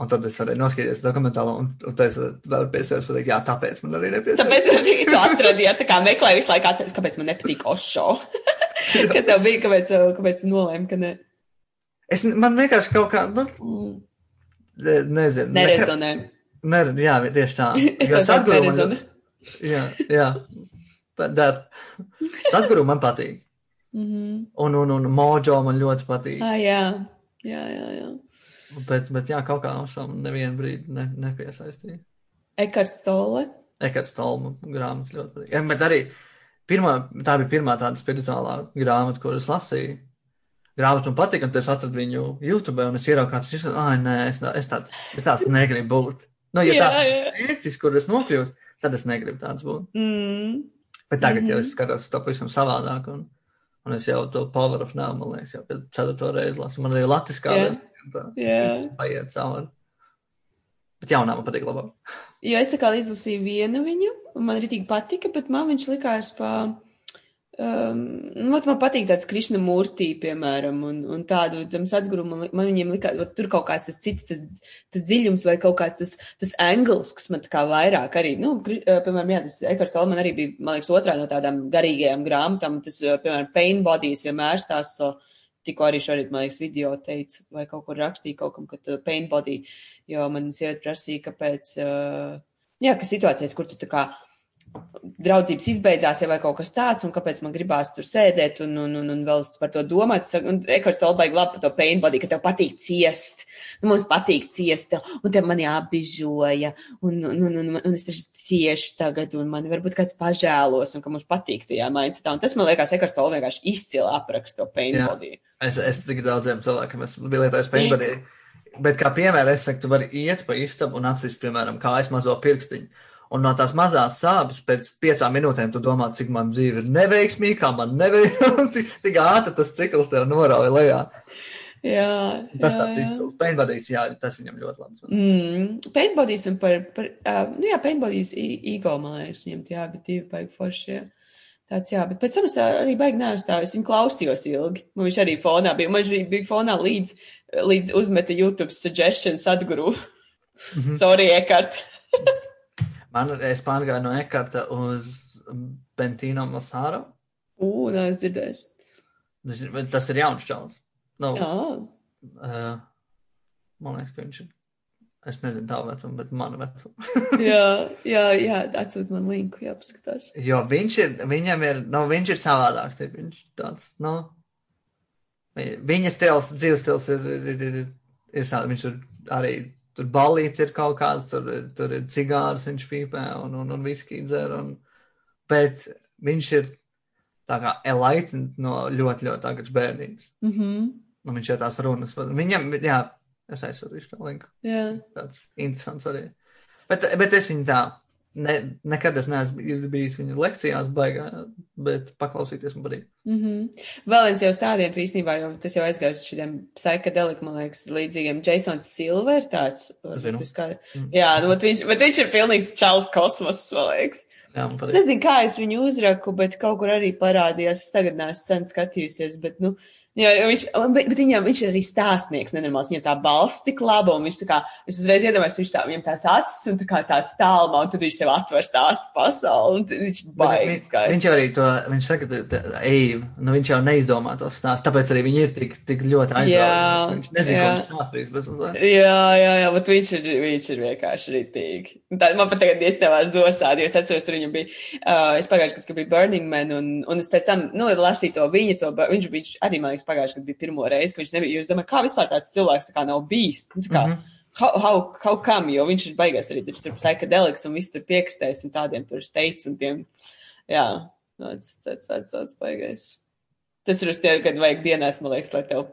Speaker 2: Un tad es varēju noskatīties dokumentālo, un, un tad es vēl pie sevis pateicu, jā, tāpēc man arī nepiesaistīja.
Speaker 1: Tāpēc arī tu atradi, ja tā kā meklēju visu laiku, atceries, kāpēc man nepatīk Ošo. Kas tev bija, kāpēc, kāpēc tu nolēmi, ka ne?
Speaker 2: Es, man vienkārši kaut kā, nu, ne, nezinu.
Speaker 1: Nerezonē.
Speaker 2: Ne, jā, tieši tā.
Speaker 1: Es jau tādu nerezonē.
Speaker 2: Jā, jā. Tā dar. Sadguru man patīk.
Speaker 1: Mm -hmm.
Speaker 2: Un, un, un mojo man ļoti patīk.
Speaker 1: Ah, jā. Jā, jā, jā.
Speaker 2: Bet, bet jā, kaut kā Ošam nevienu brīdi ne, nepiesaistīja.
Speaker 1: Ekarts Tolle.
Speaker 2: Ekarts Tolle grāmatas ļoti patīk. Ja, bet arī pirmā, tā bija pirmā tāda spirituālā grāmata, kuras lasīju. Grāmata man patika, un es atradu viņu YouTube, un es ieraugu kāds, viņš teica, ah, nē, es, tā, es, tāds, es tāds negribu būt. Nu, ja
Speaker 1: Jā,
Speaker 2: tā
Speaker 1: jā.
Speaker 2: ir mērķis, kur es nokļūstu, tad es negribu tāds būt.
Speaker 1: Mm.
Speaker 2: Bet tagad
Speaker 1: Mhm.
Speaker 2: jau es skatos to pavisam savādāk, un, un es jau to Power of Now, man liekas, jau pēc ceturto reizi lasu. Man arī latiskā
Speaker 1: Jā.
Speaker 2: versija, paiet cauri. Bet jaunā man patīk labāk.
Speaker 1: Jo es tā kā izlasīju vienu viņu, un man arī tik patika, bet man viņš likās pa. Um, nu, man patīk tāds Krišna mūrtī, piemēram, un, un tādu sadguru, man, man viņiem likās, vat tur kaut kāds tas cits, tas, tas dziļums vai kaut kāds tas, tas angls, kas man tā kā vairāk arī, nu, piemēram, jā, tas Ekarts Olman arī bija, man liekas, otrā no tādām garīgajām grāmatām, tas, piemēram, Pain Bodies vienmēr stāsta, so, tikko arī šorīt, man liekas, video teicu, vai kaut kur rakstīju kaut kam, ka tu Pain Body, jo man sieviete prasīja, kāpēc, uh, jā, ka situācijas, kur tu tā kā draudzības izbeidzās, ja vai kaut kas tāds, un kāpēc man gribās tur sēdēt un, un, un, un vēl par to domāt. Un Ekarts Olbaigi labi par to pain body, ka tev patīk ciest. Nu, mums patīk ciest, un tev mani apbižoja, un, un, un, un, un es taču ciešu tagad, un man varbūt kāds pažēlos, un ka mums patīk tajā mindsetā. Un tas man liekas, Ekarts Olbaigi vienkārši izcili apraksta to pain
Speaker 2: Jā.
Speaker 1: body.
Speaker 2: Es, es tik daudziem cilvēkiem esmu lietojis paintbody. Bet kā piemēra, es saku, tu vari iet pa istabu un atsist, piemēram, kājas mazo pirkstiņu. Un no tās mazās sāpes pēc piecām minūtēm tu domā, cik man dzīve ir neveiksmīga, kā man neveiksmīga, cik, cik ātri tas cikls tev norauja lejā.
Speaker 1: Jā,
Speaker 2: Tas
Speaker 1: jā,
Speaker 2: tāds
Speaker 1: jā.
Speaker 2: izcils. Paintbodys, jā, tas viņam ļoti labs.
Speaker 1: Mm, paintbodies un par, par uh, nu jā, paintbodies ego, man liekas, viņam tie abi divi baigi forši. Jā. Tāds, jā, bet pēc tam es arī baigi neuzstāju, es viņu klausījos ilgi. Man viņš arī fonā bija, man viņš bija, fonā līdz, līdz uzmeta YouTube suggestions atguru.
Speaker 2: Mhm.
Speaker 1: Sorry, Ekart.
Speaker 2: Man, es pārgāju no Ekarta uz Bentino Masāru.
Speaker 1: Ū, nē, es dzirdēju.
Speaker 2: Tas, ir- tas ir jauns čels. Nu,
Speaker 1: Jā,
Speaker 2: uh, man liekas, ka viņš ir. Es nezinu tā vecumu, bet manu vecumu.
Speaker 1: jā, jā, jā atsūt man linku, jāpaskatās.
Speaker 2: Jo viņš ir, viņam ir, nu, viņš ir savādāks. Tip, viņš tāds, nu, vi- viņa stils, dzīves stils ir, ir, ir, ir, ir savādāk. Viņš ir arī, tur balīts ir kaut kāds, tur, ir- tur ir cigārs viņš pīpē un, un, un viskī dzer. Un, bet viņš ir tā kā enlightened no ļoti, ļoti agras bērnības.
Speaker 1: Mhm,
Speaker 2: Nu, viņš ir tās runas. Viņam, jā, es aizsūtīšu to linku.
Speaker 1: jā.
Speaker 2: Tāds interesants arī. Bet, bet es viņu tā, ne, nekad es neesmu bijis viņa lekcijās baigā, bet paklausīties man patīk.
Speaker 1: Mm -hmm. Vēl viens jau stādījums īstenībā, jo tas jau aizgājis šiem psychedelic, man liekas, līdzīgiem. Jasons Silver tāds.
Speaker 2: Zinu.
Speaker 1: Kā...
Speaker 2: Mm.
Speaker 1: Jā, bet viņš, bet viņš ir pilnīgs čals kosmos, man liekas.
Speaker 2: Jā, man
Speaker 1: Es nezinu, kā es viņu uzraku, bet kaut kur arī parādījās. Es tagad neesmu sen skatījusies, bet, nu, jā, viņš, bet, bet viņam, viņš ir arī stāstnieks, nenormāls. Viņam tā balss tik laba, un viņš tā kā, es uzreiz iedomājos, viņš tā, viņam tās acis un tā kā tāds tālumā, un tad viņš sev atver stāstu pasauli, un viņš
Speaker 2: Viņš,
Speaker 1: skaisti.
Speaker 2: viņš jau arī to, viņš saka, Eiv, nu viņš jau neizdomā tos stāstus, tāpēc arī viņi ir tik, tik ļoti aizraujoši. Viņš nezina,
Speaker 1: jā.
Speaker 2: ko viņš stāstīs, bet uz
Speaker 1: Jā, jā, jā, bet viņš ir, viņš ir vienkārši rītīgi. Tā, man pat tagad iestāvā zosādi, jo es atceros, tur viņam bija, uh, es pagājuši, kad bija Burning Man, un, un es pēc tam, nu, lasīju to viņa, to, viņš bija arī, man liekas, liekas, pagājušajā gadā bija pirmo reizi, ka viņš nebija. Jūs domājat, kā vispār tāds cilvēks tā kā nav bijis? Nu, kā, mm -hmm. how, how, how come, jo viņš ir baigās arī tur psihedeliks un viss tur piekritējis un tādiem tur steits un tiem, jā, tāds, tāds, tāds, tāds baigais. Tas ir uz tie, kad vajag dienās, man liekas, lai tev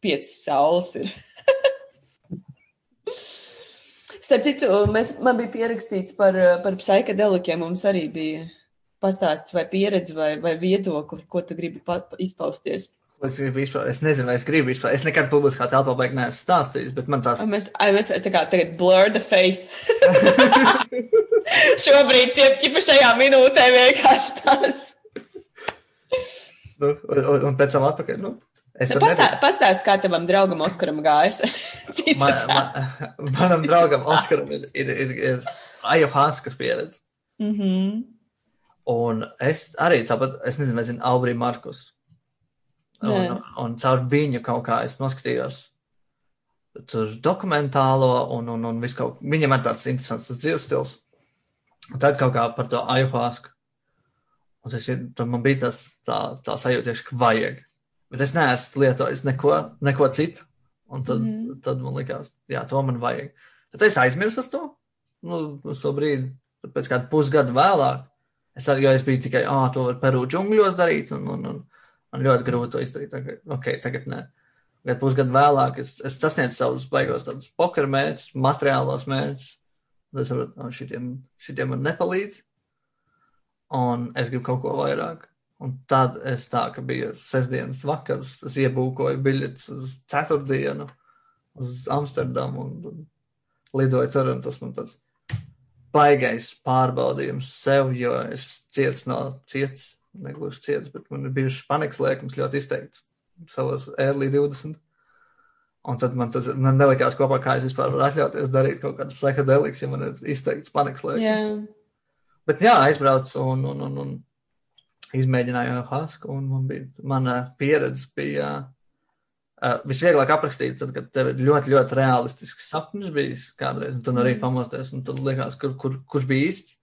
Speaker 1: piecas saules ir. Starp citu, mēs, man bija pierakstīts par, par psihedelikiem, mums arī bija pastāsts vai pieredzi vai, vai viedokli, ko tu gribi pa, izpausties.
Speaker 2: Es, gribu izpra... es nezinu, vai es gribu izprast. Es nekad publiskā telpā beigās neesmu stāstījis, bet man tās.
Speaker 1: Mēs, mēs tā kā tagad blur the face. Šobrīd tie ķipa šajā minūtē vienkārši tāds.
Speaker 2: nu, un, un pēc tam atpakaļ, nu.
Speaker 1: Es nu, pastā, pastāst, kā tavam draugam Oskaram gājas.
Speaker 2: man, man, manam draugam Oskaram ir, ir, ir, ir ayahuaskas pieredze.
Speaker 1: Mm -hmm.
Speaker 2: Un es arī tāpat, es nezinu, vai zinu, Aubrī Markus. Un, un, un caur viņu kaut kā es noskatījos tur dokumentālo un, un, un visu kaut, viņam ir tāds interesants tas dzīves stils. Un tad kaut kā par to ayahuasku. Un tas, tad man bija tas tā, tā sajūta, ka vajag. Bet es neesmu lietojis neko, neko citu. Un tad, mm. tad man likās, jā, to man vajag. Tad es aizmirsu to, nu, uz to brīdi. Pēc kāda pusgada vēlāk, es jo es biju tikai, ah, to var Peru džungļos darīt, un, un, un man ļoti grūti to izdarīt. Tagad, ok, tagad nē. Bet pusgadu vēlāk es, es sasniedzu savus baigos tādus poker mērķus, materiālos mērķus. Es saprotu, oh, šitiem, šitiem man nepalīdz. Un es gribu kaut ko vairāk. Un tad es tā, ka bija sestdienas vakars, es iebūkoju biļetes uz ceturtdienu uz Amsterdamu un, un lidoju tur, un tas man tāds baigais pārbaudījums sev, jo es ciets no ciets, negluži ciets, bet man ir bijuši panikas lēkums ļoti izteikts savos early 20. Un tad man tas man nelikās kopā, kā es vispār varu atļauties darīt kaut kādus psihedelikas, ja man ir izteikts panikas lēkums.
Speaker 1: Yeah.
Speaker 2: Bet jā, aizbrauc un, un, un, un izmēģināju Hasku, un man bija, mana pieredze bija uh, visvieglāk aprakstīt, tad, kad tev ir ļoti, ļoti realistisks sapnis bijis kādreiz, un tad arī mm. pamosties, un tad liekas, kur, kur, kurš bija īsts,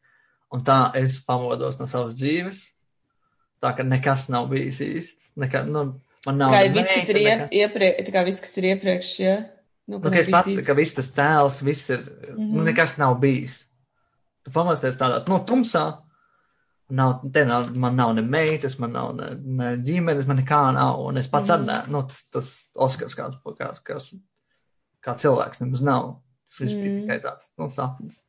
Speaker 2: un tā es pamodos no savas dzīves, tā ka nekas nav bijis īsts, nekā, nu, man nav.
Speaker 1: Kā viss, kas ir nekā... iepriekš, tā kā viss, kas ir iepriekš, jā. Ja?
Speaker 2: Nu, nu, es pats, īsti. ka viss tas tēls, viss ir, mm -hmm. nu, mhm. nekas nav bijis. Tu pamosties tādā, no nu, tumsā, Nav, nav, man nav ne meitas, man nav ne, ne ģimenes, man nekā nav. Un es pats mm. arī, ne, nu, tas, tas Oskars kāds, kāds, kas, kā cilvēks nemaz nav. Tas viss mm. bija tikai tāds, nu, sapnis.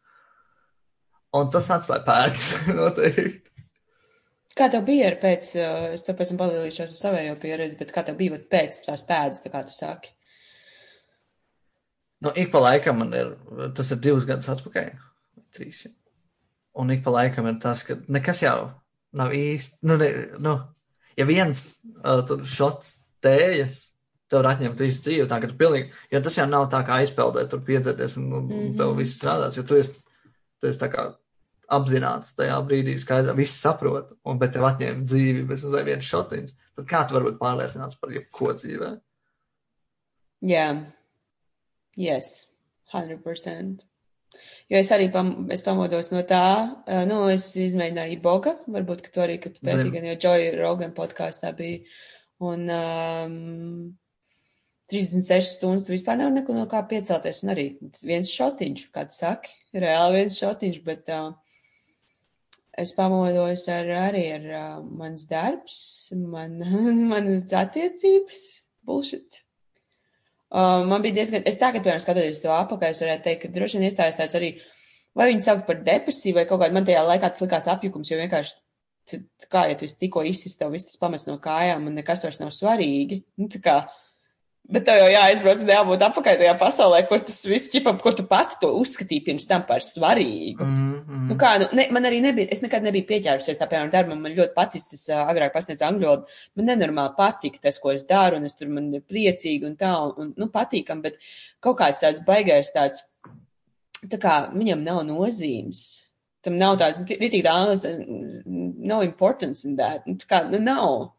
Speaker 2: Un tas atstāja pēdas, noteikti.
Speaker 1: Kā tev bija ar pēc, es tev pēc tam padalīšos ar savējo pieredzi, bet kā tev bija pēc tās pēdas, tā kā tu saki?
Speaker 2: Nu, ik pa laikam man ir, tas ir divus gadus atpakaļ, trīs. Un ik pa laikam ir tas, ka nekas jau nav īsti. Nu, ne, nu, ja viens uh, šots tējas, tev var atņemt visu dzīvi, tā ka tu pilnīgi, jo tas jau nav tā kā aizpeldēt, tur piedzerties un, un -hmm. tev viss strādās, jo tu esi, tu esi tā kā apzināts tajā brīdī, skaidrs, viss saprot, un bet tev atņem dzīvi bez uz viens šotiņš, tad kā tu vari būt pārliecināts par jebko dzīvē?
Speaker 1: Jā, yeah. yes, 100%. Jo es arī pam, es pamodos no tā, uh, nu, es izmēģināju Boga, varbūt, ka tu arī, kad pētīji, gan jau Joy Rogan podkāstā bija, un um, 36 stundas tu vispār nav neko no kā piecelties, un arī viens šotiņš, kā tu saki, reāli viens šotiņš, bet uh, es pamodos ar, arī ar uh, mans darbs, man, manas attiecības, bullshit. Uh, man bija diezgan, es tagad, piemēram, skatoties to apakaļ, es varētu teikt, ka droši vien iestājās arī, vai viņi sauc par depresiju vai kaut kādu, man tajā laikā tas likās apjukums, jo vienkārši, kā, ja tu tikko izsis, tev viss tas pamets no kājām un nekas vairs nav svarīgi. Nu, tā kā, Bet tev jau jāizbrauc un jābūt apakaļ tajā pasaulē, kur tas viss ķipam, kur tu pati to uzskatīji pirms tam par svarīgu.
Speaker 2: Mm, mm.
Speaker 1: Nu kā, nu, ne, man arī nebija, es nekad nebiju pieķērusies tā, piemēram, darbam, man ļoti paticis, es uh, agrāk pasniedzu angļu valodu, man nenormāli patika tas, ko es daru, un es tur man ir priecīgi un tā, un, un nu, patīkam, bet kaut kāds tāds baigais tāds, tā kā viņam nav nozīmes. Tam nav tāds, ritīgi tā, no importance in that. Nu, tā kā, nu, nav.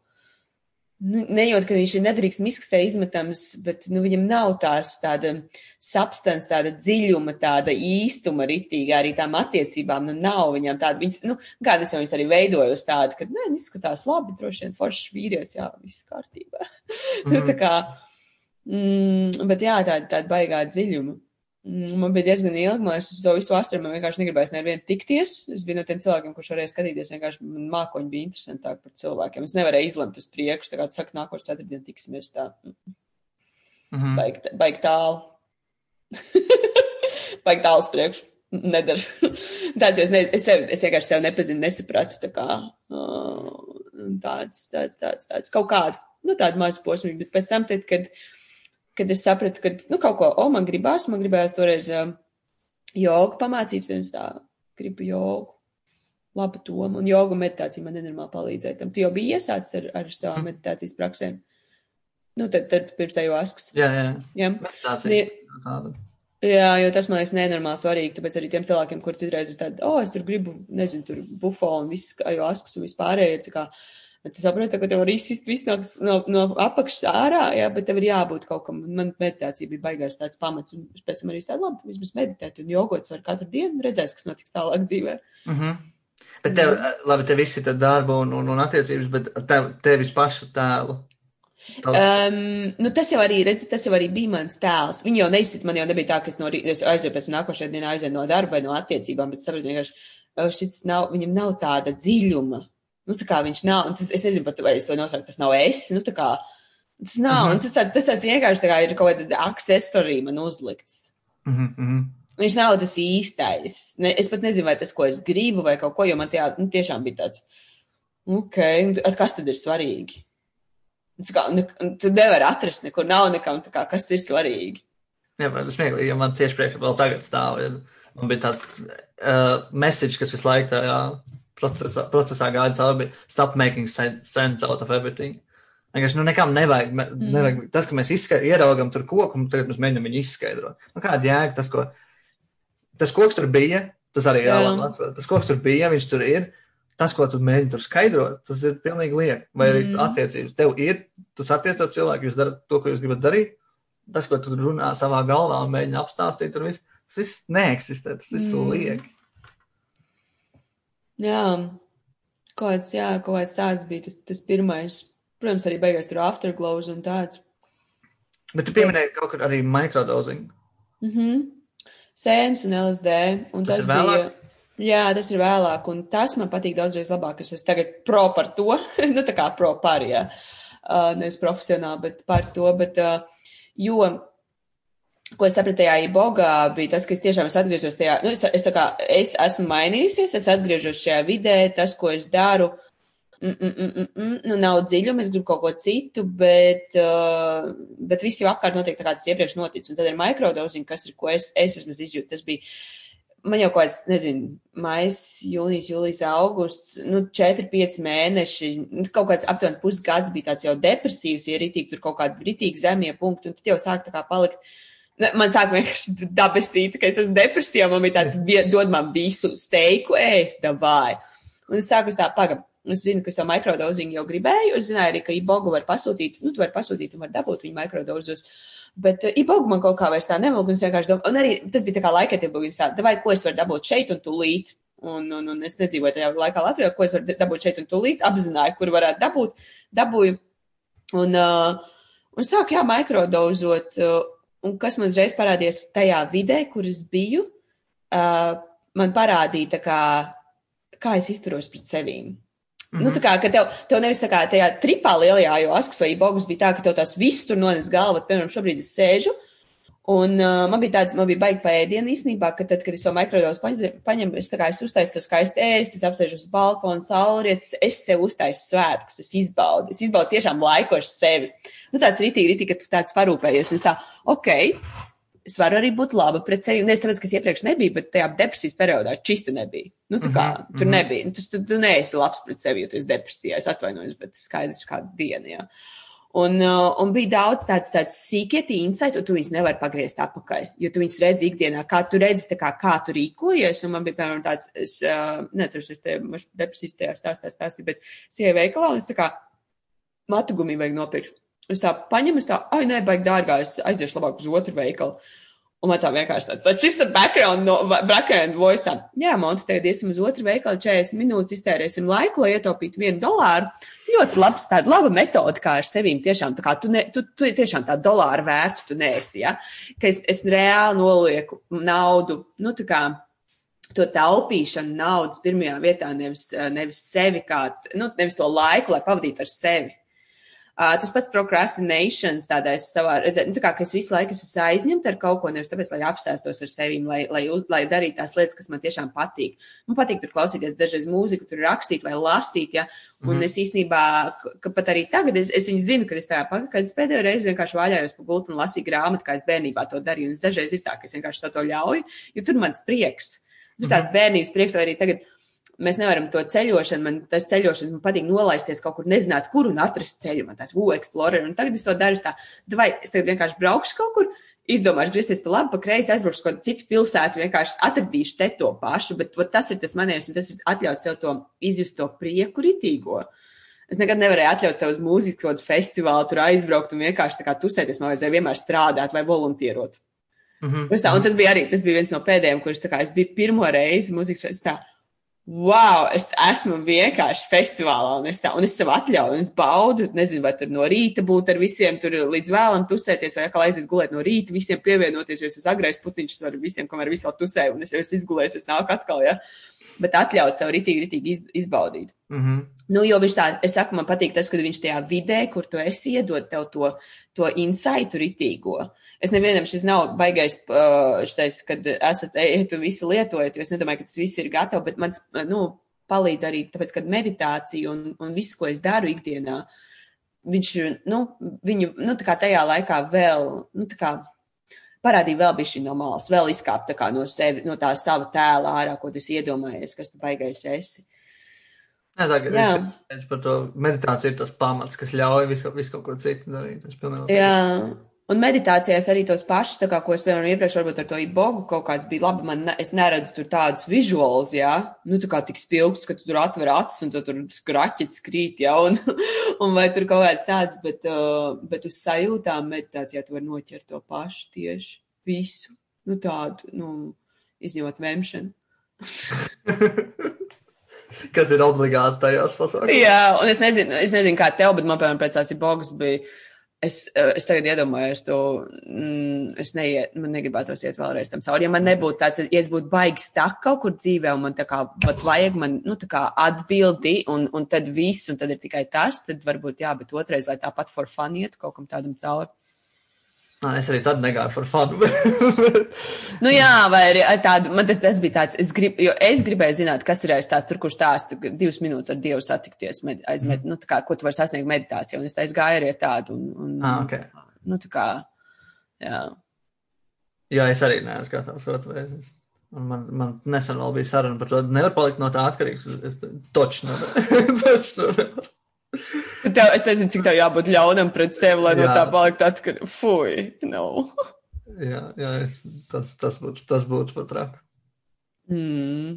Speaker 1: Nu, nejūt, ka viņš ir nedrīkst miskastē izmetams, bet nu, viņam nav tās tāda substance, tāda dziļuma, tāda īstuma ritīga arī tām attiecībām. Nu, nav viņam tāda, viņas, nu, kādus jau viņas arī veidoja uz tādu, ka, nē, izskatās labi, droši vien foršs vīries, jā, viss kārtībā. Mm -hmm. tā kā, mm, bet jā, tāda, tāda baigā dziļuma. Mm, man bija diezgan ilgi, man liekas, to visu vasaru man vienkārši negribēja nevienu tikties. Es biju no tiem cilvēkiem, kurš varēja skatīties, vienkārši man mākoņi bija interesantāk par cilvēkiem. Es nevarēju izlemt uz priekšu, tā kā tu saki, nākošais ceturtdien tiksimies tā. Mm -hmm. Baig, baig tālu. baig tālu uz priekšu. Nedara. tāds, es, ne, es, sev, es vienkārši sev nepazinu, nesapratu, tā kā uh, tāds, tāds, tāds, tāds, kaut kādu, nu tādu mazu posmu, bet pēc tam, tad, kad kad es sapratu, ka, nu, kaut ko, o, man gribās, man gribējās toreiz uh, jogu pamācīt, un es tā gribu jogu. Laba doma, un joga meditācija man nenormāli palīdzēja tam. Tu jau biji iesācis ar, ar savām mm. meditācijas praksēm. Nu, tad, tad pirms eju askas.
Speaker 2: Jā, jā.
Speaker 1: jā.
Speaker 2: Meditācija tāda.
Speaker 1: Jā, jo tas man liekas nenormāli svarīgi, tāpēc arī tiem cilvēkiem, kur citreiz ir tādi, o, oh, es tur gribu, nezinu, tur bufo un viss, jo askas un vispārēji ir tā kā, Tu saproti, ka tev var izsist viss no, no, no apakšas ārā, jā, bet tev ir jābūt kaut kam. Man meditācija bija baigās tāds pamats, un pēc tam arī tā, labi, vismaz meditēt un jogots var katru dienu, redzēs, kas notiks tālāk dzīvē.
Speaker 2: Mm -hmm. Bet tev, labi, tev viss ir darba un, un, un attiecības, bet tev, tevis pašu tēlu.
Speaker 1: Um, nu, tas jau arī, redz, tas jau arī bija mans tēls. Viņa jau neizsit, man jau nebija tā, ka es, no, es aizēju pēc nākošajā dienā aizēju no darba vai no attiecībām, bet saprotu vienkārši, šis nav, viņam nav tāda dziļuma Nu, tā kā viņš nav, tas, es nezinu pat, vai es to nosaucu, tas nav es, nu, tā kā, tas nav, mm -hmm. tas, tā, tas tāds vienkārši tā kā ir kaut kāda aksesorija man uzlikts.
Speaker 2: Mm -hmm.
Speaker 1: Viņš nav tas īstais. Ne, es pat nezinu, vai tas, ko es gribu, vai kaut ko, jo man tajā, nu, tiešām bija tāds, ok, kas tad ir svarīgi? Kā, ne, tu nevari atrast nekur, nav nekam, kā, kas ir svarīgi.
Speaker 2: Jā, man tas smieklīgi, jo man tieši priekšā vēl tagad stāv, man bija tāds uh, message, kas visu laiku tajā procesā, procesā gāja cauri, stop making sense out of everything. Vienkārši, nu, nekam nevajag, mm. nevajag. Tas, ka mēs izska, ieraugam tur koku, un tagad mēs mēģinām viņu izskaidrot. Nu, kāda jēga tas, ko, tas koks tur bija, tas arī jālām atvērt. Tas koks tur bija, viņš tur ir. Tas, ko tu mēģini tur skaidrot, tas ir pilnīgi lieki. Vai arī mm. attiecības. Tev ir, tu satiec ar cilvēku, jūs darat to, ko jūs gribat darīt. Tas, ko tu runā savā galvā un mēģini apstāstīt, tur viss, tas viss neeksistē, tas viss mm. lieki.
Speaker 1: Jā, kaut kāds, jā, kaut kāds tāds bija tas, tas pirmais. Protams, arī beigās tur afterglows un tāds.
Speaker 2: Bet tu pieminēji kaut kur arī mikrodozing.
Speaker 1: Mhm. Mm Sēns un LSD. Un tas, tas bija. Jā, tas ir vēlāk, un tas man patīk daudzreiz labāk, es esmu tagad pro par to, nu tā kā pro par, jā, uh, nevis profesionāli, bet par to, bet, uh, jo ko es sapratu tajā ibogā, bija tas, ka es tiešām es atgriežos tajā, nu, es, es tā kā, es esmu mainījusies, es atgriežos šajā vidē, tas, ko es daru, mm, mm, mm, mm, mm, nu, nav dziļuma, es gribu kaut ko citu, bet, uh, bet viss jau apkārt notiek tā kā tas iepriekš noticis, un tad ir microdosing, kas ir, ko es, es vismaz izjūtu, tas bija, man jau kaut kāds, nezinu, mais, jūnijas, jūlijas, augusts, nu, 4-5 mēneši, nu, kaut kāds aptuveni pusgads bija tāds jau depresīvs, ja ritīgi tur kaut kādi ritīgi zemie punkti, un tad jau sāk tā kā palikt, uh, Man sāk vienkārši dabasīt, ka es esmu depresijā, man bija tāds, dod man visu steiku ēst, davai. Un es sāku tā, pagam, es zinu, ka es to mikrodozingu jau gribēju, es zināju arī, ka ibogu var pasūtīt, nu, tu vari pasūtīt un var dabūt viņu mikrodozos. Bet uh, ibogu man kaut kā vairs tā nevilk, un es vienkārši domāju, un arī tas bija tā kā laikatībā, un es tā, davai, ko es varu dabūt šeit un tūlīt. Un, un, un es nedzīvoju tajā laikā Latvijā, ko es varu dabūt šeit un tūlīt, apzināju, kur varētu dabūt, dabūju. Un, uh, un sāku, jā, mikrodozot. Uh, un kas man uzreiz parādījās tajā vidē, kur es biju, uh, man parādīja, kā, kā es izturos pret sevīm. Mm -hmm. Nu, tā kā, tev, tev nevis tā kā tajā tripā lielajā, jo asks vai bogus bija tā, ka tev tās viss tur nones galva, piemēram, šobrīd es sēžu, Un uh, man bija tāds, man bija baigi pēdiena īstenībā, ka tad, kad es to mikrodozu paņemu, es tā kā es uztaisu skaisti ēst, es apsēžu uz balkonu, saulrietis, es sev uztaisu svētkus, es izbaudu, es izbaudu tiešām laiku ar sevi. Nu, tāds ritīgi, ritīgi, ka tu tāds parūpējies, un es tā, ok, es varu arī būt laba pret sevi. Nes tāpēc, ka es iepriekš nebiju, bet tajā depresijas periodā čista nebija. Nu, tā kā, mm -hmm. tur mhm. nebija. Tu, tu, tu neesi labs pret sevi, jo tu esi depresijā. Es atvainojos, bet skaidrs, kāda diena, jā. Un, uh, un bija daudz tāds, tāds sīkieti insight, un tu viņus nevari pagriezt apakaļ, jo tu viņus redzi ikdienā, kā tu redzi, kā, kā tu rīkojies. Un man bija, piemēram, tāds, es uh, neceru, es te depresijas tajā stāstā stāstīju, bet es ieju veikalā un es tā kā matu gumiju vajag nopirkt. Es tā paņemu, es tā, ai, nē, baigi dārgā, es aiziešu labāk uz otru veikalu. Un man tā vienkārši tāds, tas ir background, no, background voice tā, jā, Monti, tagad iesim uz otru veikalu, 40 minūtes iztērēsim laiku, lai ietaupītu vienu dolāru. Ļoti labs, tāda laba metode, kā ar sevīm tiešām, tā kā tu, ne, tu, tu tiešām tā dolāru vērts tu neesi, ja, ka es, es reāli nolieku naudu, nu, tā kā, to taupīšanu naudas pirmajā vietā, nevis, nevis sevi kā, nu, nevis to laiku, lai pavadītu ar sevi. Uh, tas pats procrastinations, tādais savā redzēt, nu, tā kā, ka es visu laiku esmu aizņemta ar kaut ko, nevis tāpēc, lai apsēstos ar sevi, lai, lai, uz, lai darītu tās lietas, kas man tiešām patīk. Man patīk tur klausīties dažreiz mūziku, tur rakstīt vai lasīt, ja, un mm -hmm. es īstenībā, ka pat arī tagad es, es viņu zinu, ka es tā, kad es pēdējo reizi vienkārši vaļājos pa gultu un lasīju grāmatu, kā es bērnībā to darīju, un es dažreiz ir tā, ka es vienkārši to ļauju, jo tur mans prieks. Tas tāds bērnības prieks, vai arī tagad mēs nevaram to ceļošanu, man tas ceļošanas, man patīk nolaisties kaut kur, nezināt, kur un atrast ceļu, man tās wu explorer, un tagad es to daru tā, vai es tagad vienkārši braukšu kaut kur, izdomāšu griezties pa labi, pa kreisi, aizbraukšu kaut citu pilsētu, vienkārši atradīšu te to pašu, bet vat, tas ir tas manējais, un tas ir atļaut sev to izjust to prieku ritīgo. Es nekad nevarēju atļaut sev uz mūzikas festivālu, tur aizbraukt un vienkārši tā kā tusēties, man vajadzēja vienmēr strādāt vai volontierot. Mm -hmm. tā, un tas bija arī, tas bija viens no pēdējiem, kurš tā kā es biju pirmo reizi mūzikas festivālā wow, es esmu vienkārši festivālā, un es, tā, un es sev atļauju, un es baudu, nezinu, vai tur no rīta būt ar visiem, tur līdz vēlam tusēties, vai atkal aiziet gulēt no rīta, visiem pievienoties, jo es esmu agrais putiņš ar visiem, kamēr visi vēl tusē, un es jau esmu izgulējis, es nāku atkal, ja. Bet atļaut sev ritīgi, ritīgi iz, izbaudīt. Mm -hmm. Nu, jo viņš tā, es saku, man patīk tas, kad viņš tajā vidē, kur tu esi, iedod tev to, to insightu ritīgo. Es nevienam šis nav baigais, uh, šitais, kad esat, un visi lietojat, jo es nedomāju, ka tas viss ir gatavs, bet man, nu, palīdz arī tāpēc, ka meditācija un, un viss, ko es daru ikdienā, viņš, nu, viņu, nu, tā kā tajā laikā vēl, nu, tā kā parādīja vēl bišķi no malas, vēl izkāpt tā kā no sevi, no tā sava tēla ārā, ko tu iedomājies, kas tu baigais esi.
Speaker 2: Jā, tā kā es par to meditāciju ir tas pamats, kas ļauj visu, visu kaut ko citu darīt.
Speaker 1: Jā, Un meditācijās arī tos pašus, tā kā, ko es, piemēram, iepriekš varbūt ar to ibogu kaut kāds bija labi, man, ne, es neredzu tur tādus vizuālus, jā, nu, tā kā tik spilgts, ka tu tur atver acis un tu tur skraķits krīt, jā, un, un vai tur kaut kāds tāds, bet, uh, bet uz sajūtām meditācijā tu var noķert to pašu tieši visu, nu, tādu, nu, izņemot vemšanu.
Speaker 2: Kas ir obligāti tajos pasākumos?
Speaker 1: Jā, un es nezinu, es nezinu, kā tev, bet man, piemēram, pēc tās ibogas bija Es, eh, es tagad iedomājos, to mm, es neiet, man negribētos iet vēlreiz tam cauri. Ja man nebūtu tāds, ja es būtu baigs tā kaut kur dzīvē, un man tā kā pat vajag man, nu, tā kā atbildi, un, un tad viss, un tad ir tikai tas, tad varbūt jā, bet otrais, lai tāpat for fun iet kaut kam tādam cauri.
Speaker 2: Nā, es arī tad negāju par fanu.
Speaker 1: nu jā, vai arī tādu, man tas, tas bija tāds, es, grib, es gribēju zināt, kas ir aiz tās, tur, kur stāsta divas minūtes ar Dievu satikties, med, aiz, med, nu, tā kā, ko tu vari sasniegt meditācijā, un es tā gāju arī ar tādu, un, un
Speaker 2: ah, okay.
Speaker 1: nu, tā kā, jā.
Speaker 2: Jā, es arī neesmu gatavs otrreiz. Man, man nesen vēl bija saruna par to, nevar palikt no tā atkarīgs. Es toču nevaru. toču nevaru.
Speaker 1: Tev, es nezinu, cik tev jābūt ļaunam pret sevi, lai jā. no tā paliktu atkarīgi. Fui, no.
Speaker 2: jā, jā es, tas, tas būtu, tas būtu pat traki.
Speaker 1: Mm.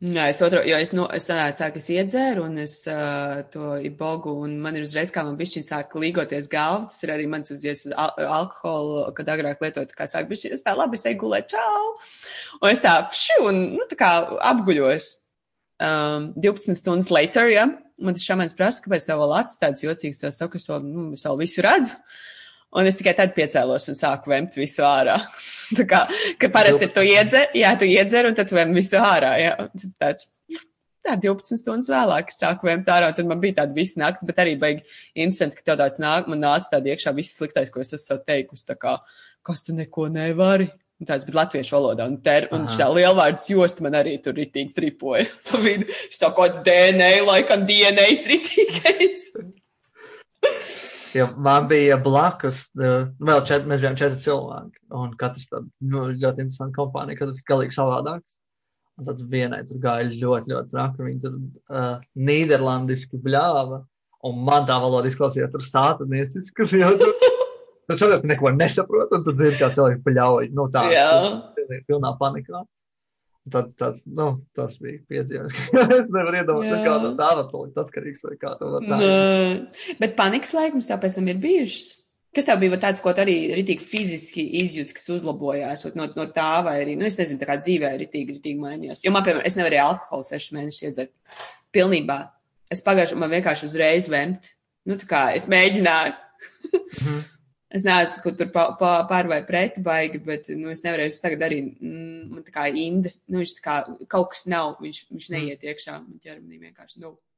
Speaker 1: Jā, es otru, jo es, nu, es sāku, es iedzēru un es uh, to ibogu, un man ir uzreiz, kā man bišķiņ sāk līgoties galva, tas ir arī mans uzies uz al alkoholu, kad agrāk lietot, kā sāk bišķiņ, es tā labi, es eju gulēt, čau! Un es tā, šu, un, nu, tā kā apguļos. Um, 12 stundas later, ja, man tas šamans prasa, kāpēc tev vēl acis tāds jocīgs, tas saka, es vēl, nu, es vēl visu redzu. Un es tikai tad piecēlos un sāku vemt visu ārā. tā kā, ka parasti tu iedzer, jā, tu iedzer un tad vem visu ārā, jā. Tas tāds, tā 12 stundas vēlāk es sāku vemt ārā, un tad man bija tāda visa nakts, bet arī baigi interesanti, ka tev tāds nāk, man nāca tāda iekšā viss sliktais, ko es esmu teikusi, tā kā, kas tu neko nevari. Tāds bija latviešu valodā, un, ter, un šā lielvārds josta man arī tur ritīgi tripoja. Tu vidi, es tā kaut kāds DNA, laikam DNA ritīgais.
Speaker 2: ja man bija blakus, uh, vēl četri, mēs bijām četri cilvēki, un katrs tad, nu, ļoti interesanti kompānija, katrs galīgi savādāks. Un tad vienai tur gāja ļoti, ļoti traki, viņi tur uh, nīderlandiski bļāva, un man tā valoda izklausījās tur sātanieciski, tur. Tu saproti, neko nesaproti, un tu dzirdi, kā cilvēki paļauj. Nu, tā,
Speaker 1: Jā.
Speaker 2: pilnā panikā. Tad, tad nu, tas bija piedzīvojums. es nevaru iedomāties, kā no tā var palikt atkarīgs vai kā to var tā.
Speaker 1: Nē. Bet panikas laikums tāpēc tam ir bijušas. Kas tev bija tāds, ko arī ritīgi fiziski izjūti, kas uzlabojās no, no tā, vai arī, nu, es nezinu, tā kā dzīvē ritīgi, ritīgi mainījās. Jo man, piemēram, es nevarēju alkoholu sešus mēnešus iedzert. Pilnībā. Es pagājuši, man vienkārši uzreiz vemt. Nu, tā kā es mēģināju. Es neesmu, kur tur pār vai pret baigi, bet, nu, es nevarēju, es tagad arī, mm, man tā kā indi, nu, viņš tā kā kaut kas nav, viņš, viņš neiet iekšā, man ķermenī vienkārši, nu. No.